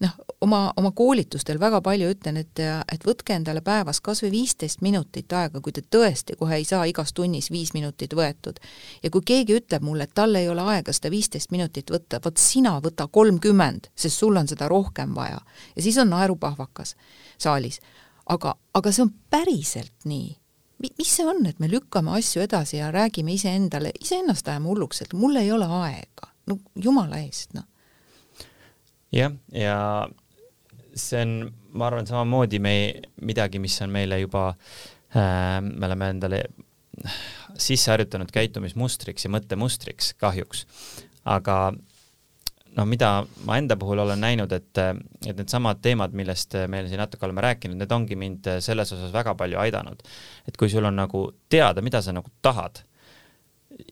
noh, oma, oma koolitustel väga palju ütlen, et, et võtke endale päevas kas või viisteist minutit aega, kui te tõesti kohe ei saa igas tunnis viis minutit võetud. ja kui keegi ütleb mulle, et tal ei ole aega seda viisteist minutit võtta, vot sina võta kolmkümmend, sest sul on seda rohkem vaja. ja siis on naerupahvakas saalis. aga, aga see on päriselt nii mis see on, et me lükkame asju edasi ja räägime iseendale, iseennast ajame hulluks, et mul ei ole aega. no jumala eest, noh jah, ja see on, ma arvan, samamoodi me midagi, mis on meile juba äh,, me oleme endale sisse harjutanud käitumismustriks ja mõttemustriks kahjuks. aga noh, mida ma enda puhul olen näinud, et, et needsamad teemad, millest me siin natuke oleme rääkinud, need ongi mind selles osas väga palju aidanud. et kui sul on nagu teada, mida sa nagu tahad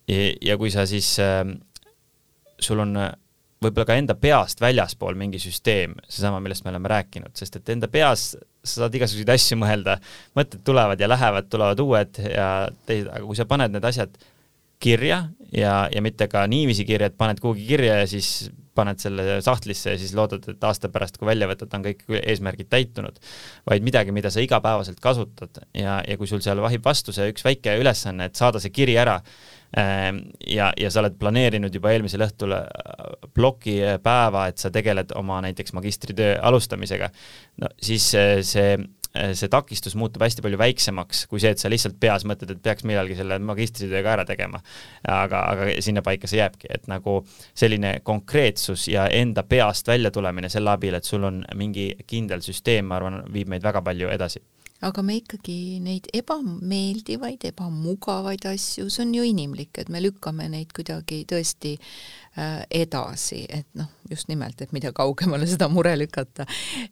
ja, ja kui sa siis äh,, sul on võib-olla ka enda peast väljaspool mingi süsteem, seesama, millest me oleme rääkinud, sest et enda peas sa saad igasuguseid asju mõelda, mõtted tulevad ja lähevad, tulevad uued ja teised, aga kui sa paned need asjad kirja ja, ja mitte ka niiviisi kirja, et paned kuhugi kirja ja siis paned selle sahtlisse ja siis loodad, et aasta pärast, kui välja võtad, on kõik eesmärgid täitunud, vaid midagi, mida sa igapäevaselt kasutad ja, ja kui sul seal vahib vastu see üks väike ülesanne, et saada see kiri ära ja, ja sa oled planeerinud juba eelmisel õhtul äh, ploki päeva, et sa tegeled oma näiteks magistritöö alustamisega, no siis äh, see Äh, see takistus muutub hästi palju väiksemaks kui see, et sa lihtsalt peas mõtled, et peaks millalgi selle magistritöö ka ära tegema. aga, aga sinnapaika see jääbki, et nagu selline konkreetsus ja enda peast väljatulemine selle abil, et sul on mingi kindel süsteem, ma arvan, viib meid väga palju edasi aga me ikkagi neid ebameeldivaid, ebamugavaid asju, see on ju inimlik, et me lükkame neid kuidagi tõesti äh, edasi, et noh, just nimelt, et mida kaugemale seda mure lükata,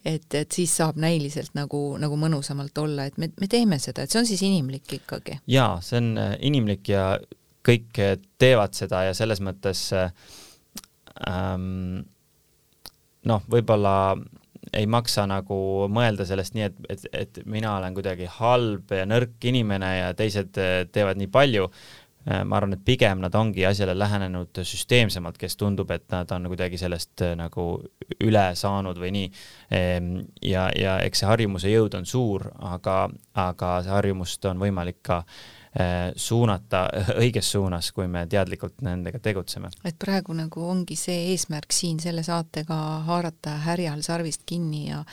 et, et siis saab näiliselt nagu, nagu mõnusamalt olla, et me, me teeme seda, et see on siis inimlik ikkagi. jaa, see on äh, inimlik ja kõik äh, teevad seda ja selles mõttes ähm, noh, võib-olla ei maksa nagu mõelda sellest nii, et, et, et mina olen kuidagi halb ja nõrk inimene ja teised eh, teevad nii palju. Eh, ma arvan, et pigem nad ongi asjale lähenenud süsteemsemalt, kes tundub, et nad on kuidagi sellest eh, nagu üle saanud või nii. Ehm, ja, ja eks see harjumuse jõud on suur, aga, aga see harjumust on võimalik ka Äh, suunata õiges suunas, kui me teadlikult nendega tegutseme. et praegu nagu ongi see eesmärk siin selle saatega haarata härjal sarvist kinni ja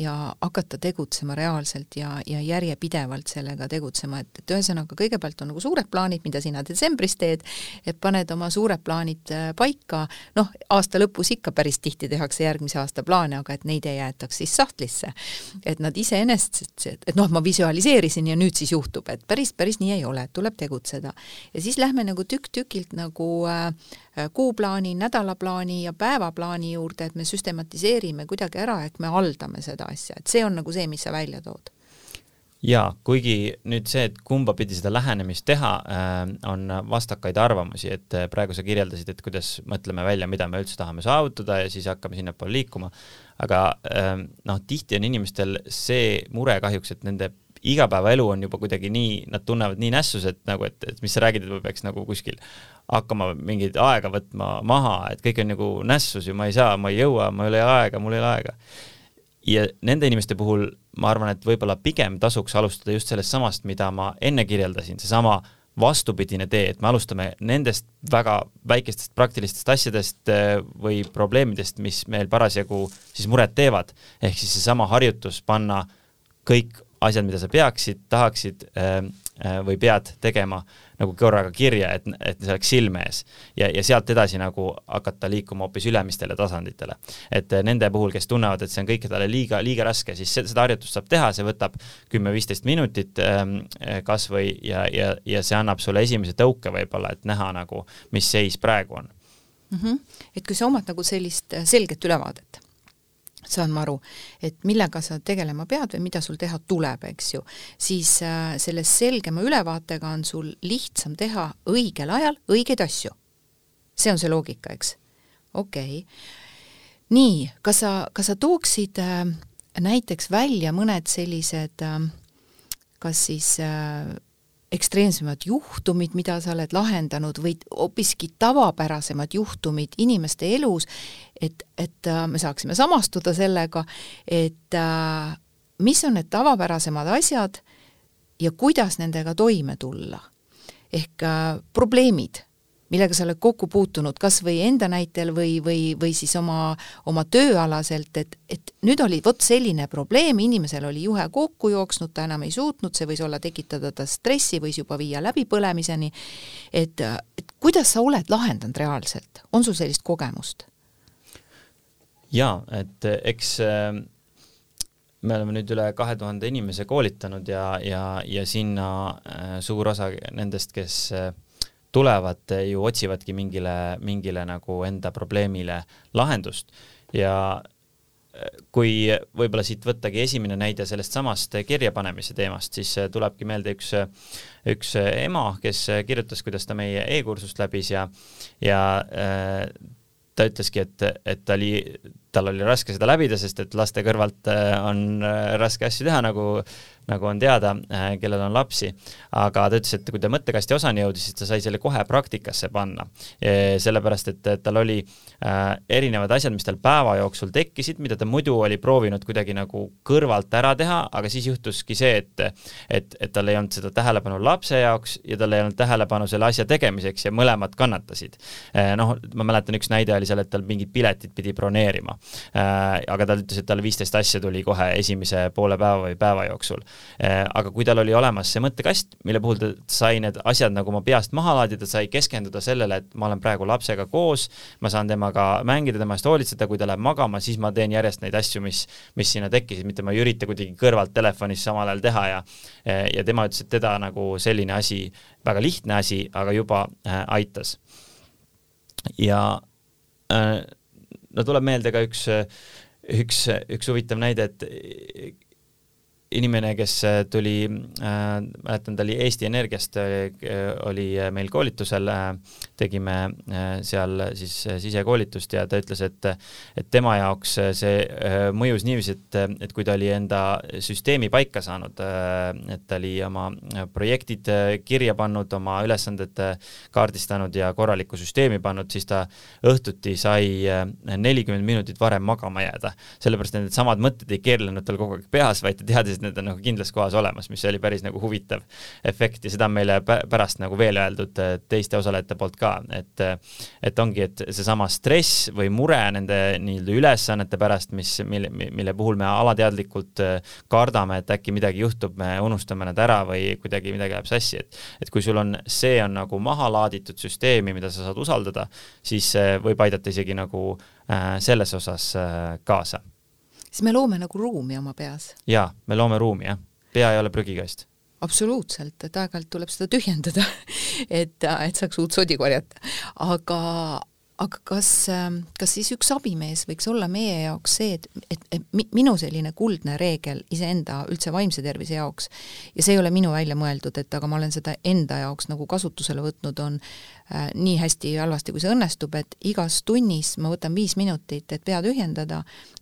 ja hakata tegutsema reaalselt ja, ja järjepidevalt sellega tegutsema, et, et ühesõnaga kõigepealt on nagu suured plaanid, mida sina detsembris teed, et paned oma suured plaanid äh, paika, noh, aasta lõpus ikka päris tihti tehakse järgmise aasta plaane, aga et neid ei jäetaks siis sahtlisse. et nad iseenesest, et, et noh, ma visualiseerisin ja nüüd siis juhtub, et päris, päris nii ei ole, tuleb tegutseda. ja siis lähme nagu tükk-tükilt nagu Äh, kuuplaani, nädalaplaani ja päevaplaani juurde, et me süstematiseerime kuidagi ära, et me haldame seda asja, et see on nagu see, mis sa välja tood jaa, kuigi nüüd see, et kumba pidi seda lähenemist teha äh,, on vastakaid arvamusi, et äh, praegu sa kirjeldasid, et kuidas mõtleme välja, mida me üldse tahame saavutada ja siis hakkame sinnapoole liikuma, aga äh, noh, tihti on inimestel see mure kahjuks, et nende igapäevaelu on juba kuidagi nii, nad tunnevad nii nässus, et nagu, et, et mis sa räägid, et ma peaks nagu kuskil hakkama mingit aega võtma maha, et kõik on nagu nässus ju, ma ei saa, ma ei jõua, mul ei ole aega, mul ei ole aega. Ja nende inimeste puhul ma arvan, et võib-olla pigem tasuks alustada just sellest samast, mida ma enne kirjeldasin, seesama vastupidine tee, et me alustame nendest väga väikestest praktilistest asjadest äh, või probleemidest, mis meil parasjagu siis muret teevad, ehk siis seesama harjutus panna kõik asjad, mida sa peaksid, tahaksid äh, äh, või pead tegema nagu korraga kirja, et, et see oleks silme ees. ja, ja sealt edasi nagu hakata liikuma hoopis ülemistele tasanditele. et äh, nende puhul, kes tunnevad, et see on kõikidele liiga, liiga raske, siis seda harjutust saab teha, see võtab kümme-viisteist minutit ähm, kas või ja, ja, ja see annab sulle esimese tõuke võib-olla, et näha nagu, mis seis praegu on mm. -hmm. et kui sa omad nagu sellist selget ülevaadet saan ma aru, et millega sa tegelema pead või mida sul teha tuleb, eks ju, siis äh, selle selgema ülevaatega on sul lihtsam teha õigel ajal õigeid asju. see on see loogika, eks? okei okay.. nii, kas sa, kas sa tooksid äh, näiteks välja mõned sellised äh, kas siis äh, ekstreemsemad juhtumid, mida sa oled lahendanud või hoopiski tavapärasemad juhtumid inimeste elus, et, et äh, me saaksime samastuda sellega, et äh, mis on need tavapärasemad asjad ja kuidas nendega toime tulla. ehk äh, probleemid millega sa oled kokku puutunud, kas või enda näitel või, või, või siis oma, oma tööalaselt, et, et nüüd oli vot selline probleem, inimesel oli juhe kokku jooksnud, ta enam ei suutnud, see võis olla, tekitada ta stressi, võis juba viia läbipõlemiseni, et, et kuidas sa oled lahendanud reaalselt, on sul sellist kogemust? jaa, et eks äh me oleme nüüd üle kahe tuhande inimese koolitanud ja, ja, ja sinna äh, suur osa nendest, kes tulevad ju otsivadki mingile, mingile nagu enda probleemile lahendust. Ja äh, kui võib-olla siit võttagi esimene näide sellest samast kirjapanemise teemast, siis äh, tulebki meelde üks, üks ema, kes kirjutas, kuidas ta meie e-kursust läbis ja, ja ta ütleski, et, et ta oli, tal oli raske seda läbida, sest et laste kõrvalt on raske asju teha, nagu nagu on teada, äh, kellel on lapsi. aga ta ütles, et kui ta mõttekasti osani jõudis, siis ta sai selle kohe praktikasse panna. sellepärast, et tal oli äh, erinevad asjad, mis tal päeva jooksul tekkisid, mida ta muidu oli proovinud kuidagi nagu kõrvalt ära teha, aga siis juhtuski see, et et, et tal ei olnud seda tähelepanu lapse jaoks ja tal ei olnud tähelepanu selle asja tegemiseks ja mõlemad kannatasid. Äh, noh, ma mäletan, üks näide oli seal, et tal mingid piletid pidi broneerima. aga ta ütles, et talle viisteist asja tuli kohe esimese poole päeva või päeva jooksul. Äh, aga kui tal oli olemas see mõttekast, mille puhul ta sai need asjad nagu oma peast maha laadida, sai keskenduda sellele, et ma olen praegu lapsega koos, ma saan temaga mängida, tema eest hoolitseda, kui ta läheb magama, siis ma teen järjest neid asju, mis, mis sinna tekkisid, mitte ma ei ürita kuidagi kõrvalt telefonis samal ajal teha ja ja tema ütles, et teda nagu selline asi, väga lihtne asi, aga juba äh, aitas. ja äh, no tuleb meelde ka üks üks, üks huvitav näide, et inimene, kes äh, tuli äh,, mäletan, ta oli Eesti Energiast äh,, oli äh, meil koolitusel äh,, tegime äh, seal siis äh, sisekoolitust ja ta ütles, et et tema jaoks see äh, mõjus niiviisi, et, et kui ta oli enda süsteemi paika saanud äh,, et ta oli oma projektid äh, kirja pannud, oma ülesanded äh, kaardistanud ja korralikku süsteemi pannud, siis ta õhtuti sai nelikümmend äh, minutit varem magama jääda. sellepärast et needsamad mõtted ei keerlenud tal kogu aeg peas, vaid ta teadis, et need on nagu kindlas kohas olemas, mis oli päris nagu huvitav efekt ja seda on meile pärast nagu veel öeldud äh, teiste osalejate poolt ka, et et ongi, et seesama stress või mure nende nii-öelda ülesannete pärast, mis, mille, mille puhul me alateadlikult äh, kardame, et äkki midagi juhtub, me unustame nad ära või kuidagi midagi läheb sassi, et et kui sul on, see on nagu maha laaditud süsteemi, mida sa saad usaldada, siis võib aidata isegi nagu äh, selles osas äh, kaasa siis me loome nagu ruumi oma peas. jaa, me loome ruumi, jah. pea ei ole prügikast. absoluutselt, et aeg-ajalt tuleb seda tühjendada et, et saaks uut sodi korjata. aga, aga kas, kas siis üks abimees võiks olla meie jaoks see, et, et, et minu selline kuldne reegel iseenda üldse vaimse tervise jaoks, ja see ei ole minu välja mõeldud, et aga ma olen seda enda jaoks nagu kasutusele võtnud, on Äh, nii hästi ja halvasti, kui see õnnestub, et igas tunnis ma võtan viis minutit, et pea tühjendada,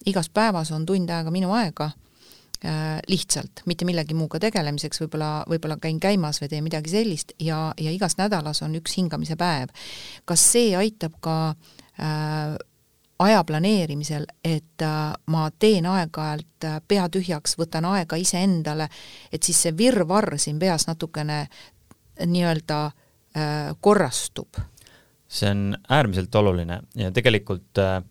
igas päevas on tund aega minu aega lihtsalt, mitte millegi muuga tegelemiseks, võib-olla, võib-olla käin käimas või teen midagi sellist ja, ja igas nädalas on üks hingamise päev. kas see aitab ka äh, aja planeerimisel, et äh, ma teen aeg-ajalt äh, pea tühjaks, võtan aega iseendale, et siis see virvarr siin peas natukene nii-öelda äh, Äh, korrastub? see on äärmiselt oluline ja tegelikult äh,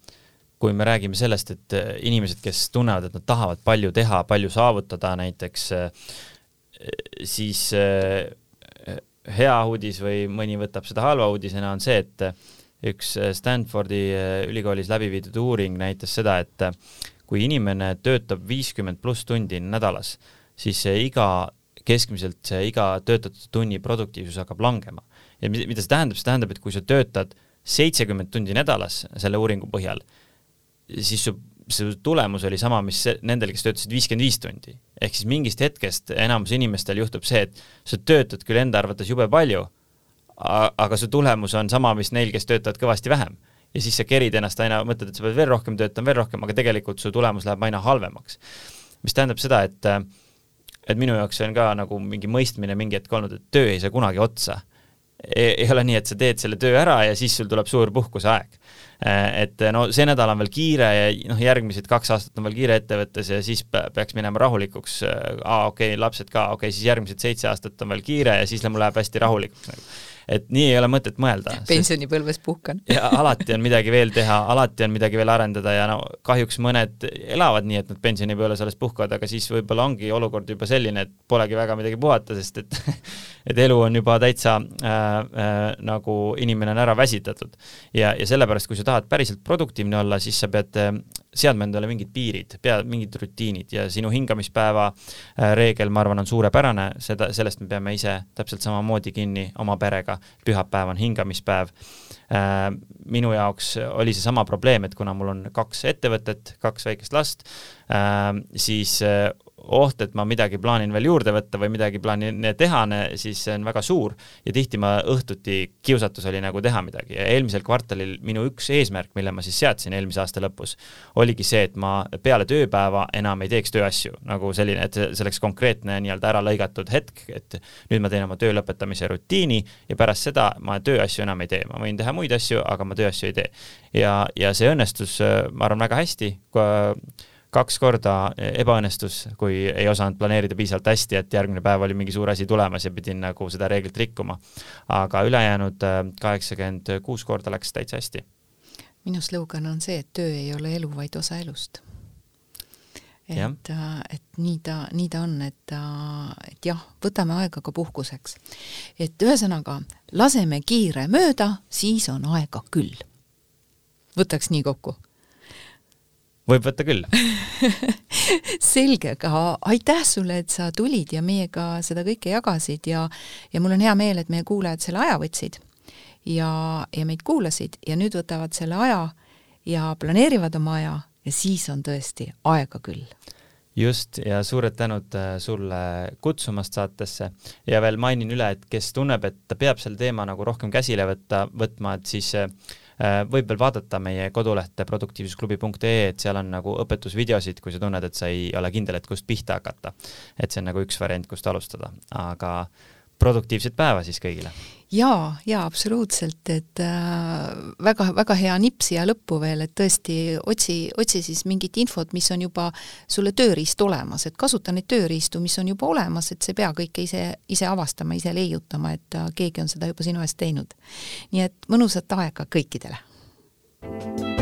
kui me räägime sellest, et äh, inimesed, kes tunnevad, et nad tahavad palju teha, palju saavutada näiteks, siis hea uudis või mõni võtab seda halva uudisena, on see, et üks Stanfordi ülikoolis läbi viidud uuring näitas seda, et kui inimene töötab viiskümmend pluss tundi nädalas, siis iga keskmiselt see iga töötatud tunni produktiivsus hakkab langema. ja mida see tähendab, see tähendab, et kui sa töötad seitsekümmend tundi nädalas selle uuringu põhjal, siis su, su tulemus oli sama, mis nendel, kes töötasid viiskümmend viis tundi. ehk siis mingist hetkest enamus inimestel juhtub see, et sa töötad küll enda arvates jube palju, aga su tulemus on sama, mis neil, kes töötavad kõvasti vähem. ja siis sa kerid ennast aina, mõtled, et sa pead veel rohkem töötama, veel rohkem, aga tegelikult su tulemus läheb aina halvemaks. mis tähendab seda, et et minu jaoks on ka nagu mingi mõistmine mingi hetk olnud, et töö ei saa kunagi otsa. Ei ole nii, et sa teed selle töö ära ja siis sul tuleb suur puhkuseaeg. et no see nädal on veel kiire ja noh, järgmised kaks aastat on veel kiire ettevõttes ja siis peaks minema rahulikuks, aa okei okay,, lapsed ka, okei okay,, siis järgmised seitse aastat on veel kiire ja siis mul läheb hästi rahulikuks nagu et nii ei ole mõtet mõelda. pensionipõlves puhkan. ja alati on midagi veel teha, alati on midagi veel arendada ja no kahjuks mõned elavad nii, et nad pensionipõlves alles puhkavad, aga siis võib-olla ongi olukord juba selline, et polegi väga midagi puhata, sest et et elu on juba täitsa äh, äh, nagu inimene on ära väsitatud. ja, ja sellepärast, kui sa tahad päriselt produktiivne olla, siis sa pead äh, seadma endale mingid piirid, pea, mingid rutiinid ja sinu hingamispäeva äh, reegel, ma arvan, on suurepärane, seda, sellest me peame ise täpselt samamoodi kinni oma perega, pühapäev on hingamispäev. Äh, minu jaoks oli seesama probleem, et kuna mul on kaks ettevõtet, kaks väikest last, äh, siis oht, et ma midagi plaanin veel juurde võtta või midagi plaanin teha, siis see on väga suur. Ja tihti ma õhtuti kiusatus oli nagu teha midagi. Ja eelmisel kvartalil minu üks eesmärk, mille ma siis seadsin eelmise aasta lõpus, oligi see, et ma peale tööpäeva enam ei teeks tööasju, nagu selline, et see oleks konkreetne nii-öelda ära lõigatud hetk, et nüüd ma teen oma töö lõpetamise rutiini ja pärast seda ma tööasju enam ei tee, ma võin teha muid asju, aga ma tööasju ei tee. ja, ja see õnnestus, ma arvan, väga hästi, kaks korda ebaõnnestus, kui ei osanud planeerida piisavalt hästi, et järgmine päev oli mingi suur asi tulemas ja pidin nagu seda reeglit rikkuma. aga ülejäänud äh, kaheksakümmend kuus korda läks täitsa hästi. minu slogan on see, et töö ei ole elu, vaid osa elust. et, äh, et nii ta, nii ta on, et, äh, et jah, võtame aega ka puhkuseks. et ühesõnaga, laseme kiire mööda, siis on aega küll. võtaks nii kokku võib võtta küll. Selge, aga aitäh sulle, et sa tulid ja meiega seda kõike jagasid ja ja mul on hea meel, et meie kuulajad selle aja võtsid ja, ja meid kuulasid ja nüüd võtavad selle aja ja planeerivad oma aja ja siis on tõesti aega küll. Just, ja suured tänud äh, sulle kutsumast saatesse. Ja veel mainin üle, et kes tunneb, et ta peab selle teema nagu rohkem käsile võtta, võtma, et siis äh, võib veel vaadata meie kodulehte produktiivsusklubi.ee, et seal on nagu õpetusvideosid, kui sa tunned, et sa ei ole kindel, et kust pihta hakata. et see on nagu üks variant, kust alustada, aga produktiivset päeva siis kõigile! Jaa, jaa, absoluutselt, et väga-väga äh, hea nipp siia lõppu veel, et tõesti otsi, otsi siis mingit infot, mis on juba sulle tööriist olemas, et kasuta neid tööriistu, mis on juba olemas, et sa ei pea kõike ise, ise avastama, ise leiutama, et äh, keegi on seda juba sinu eest teinud. nii et mõnusat aega kõikidele!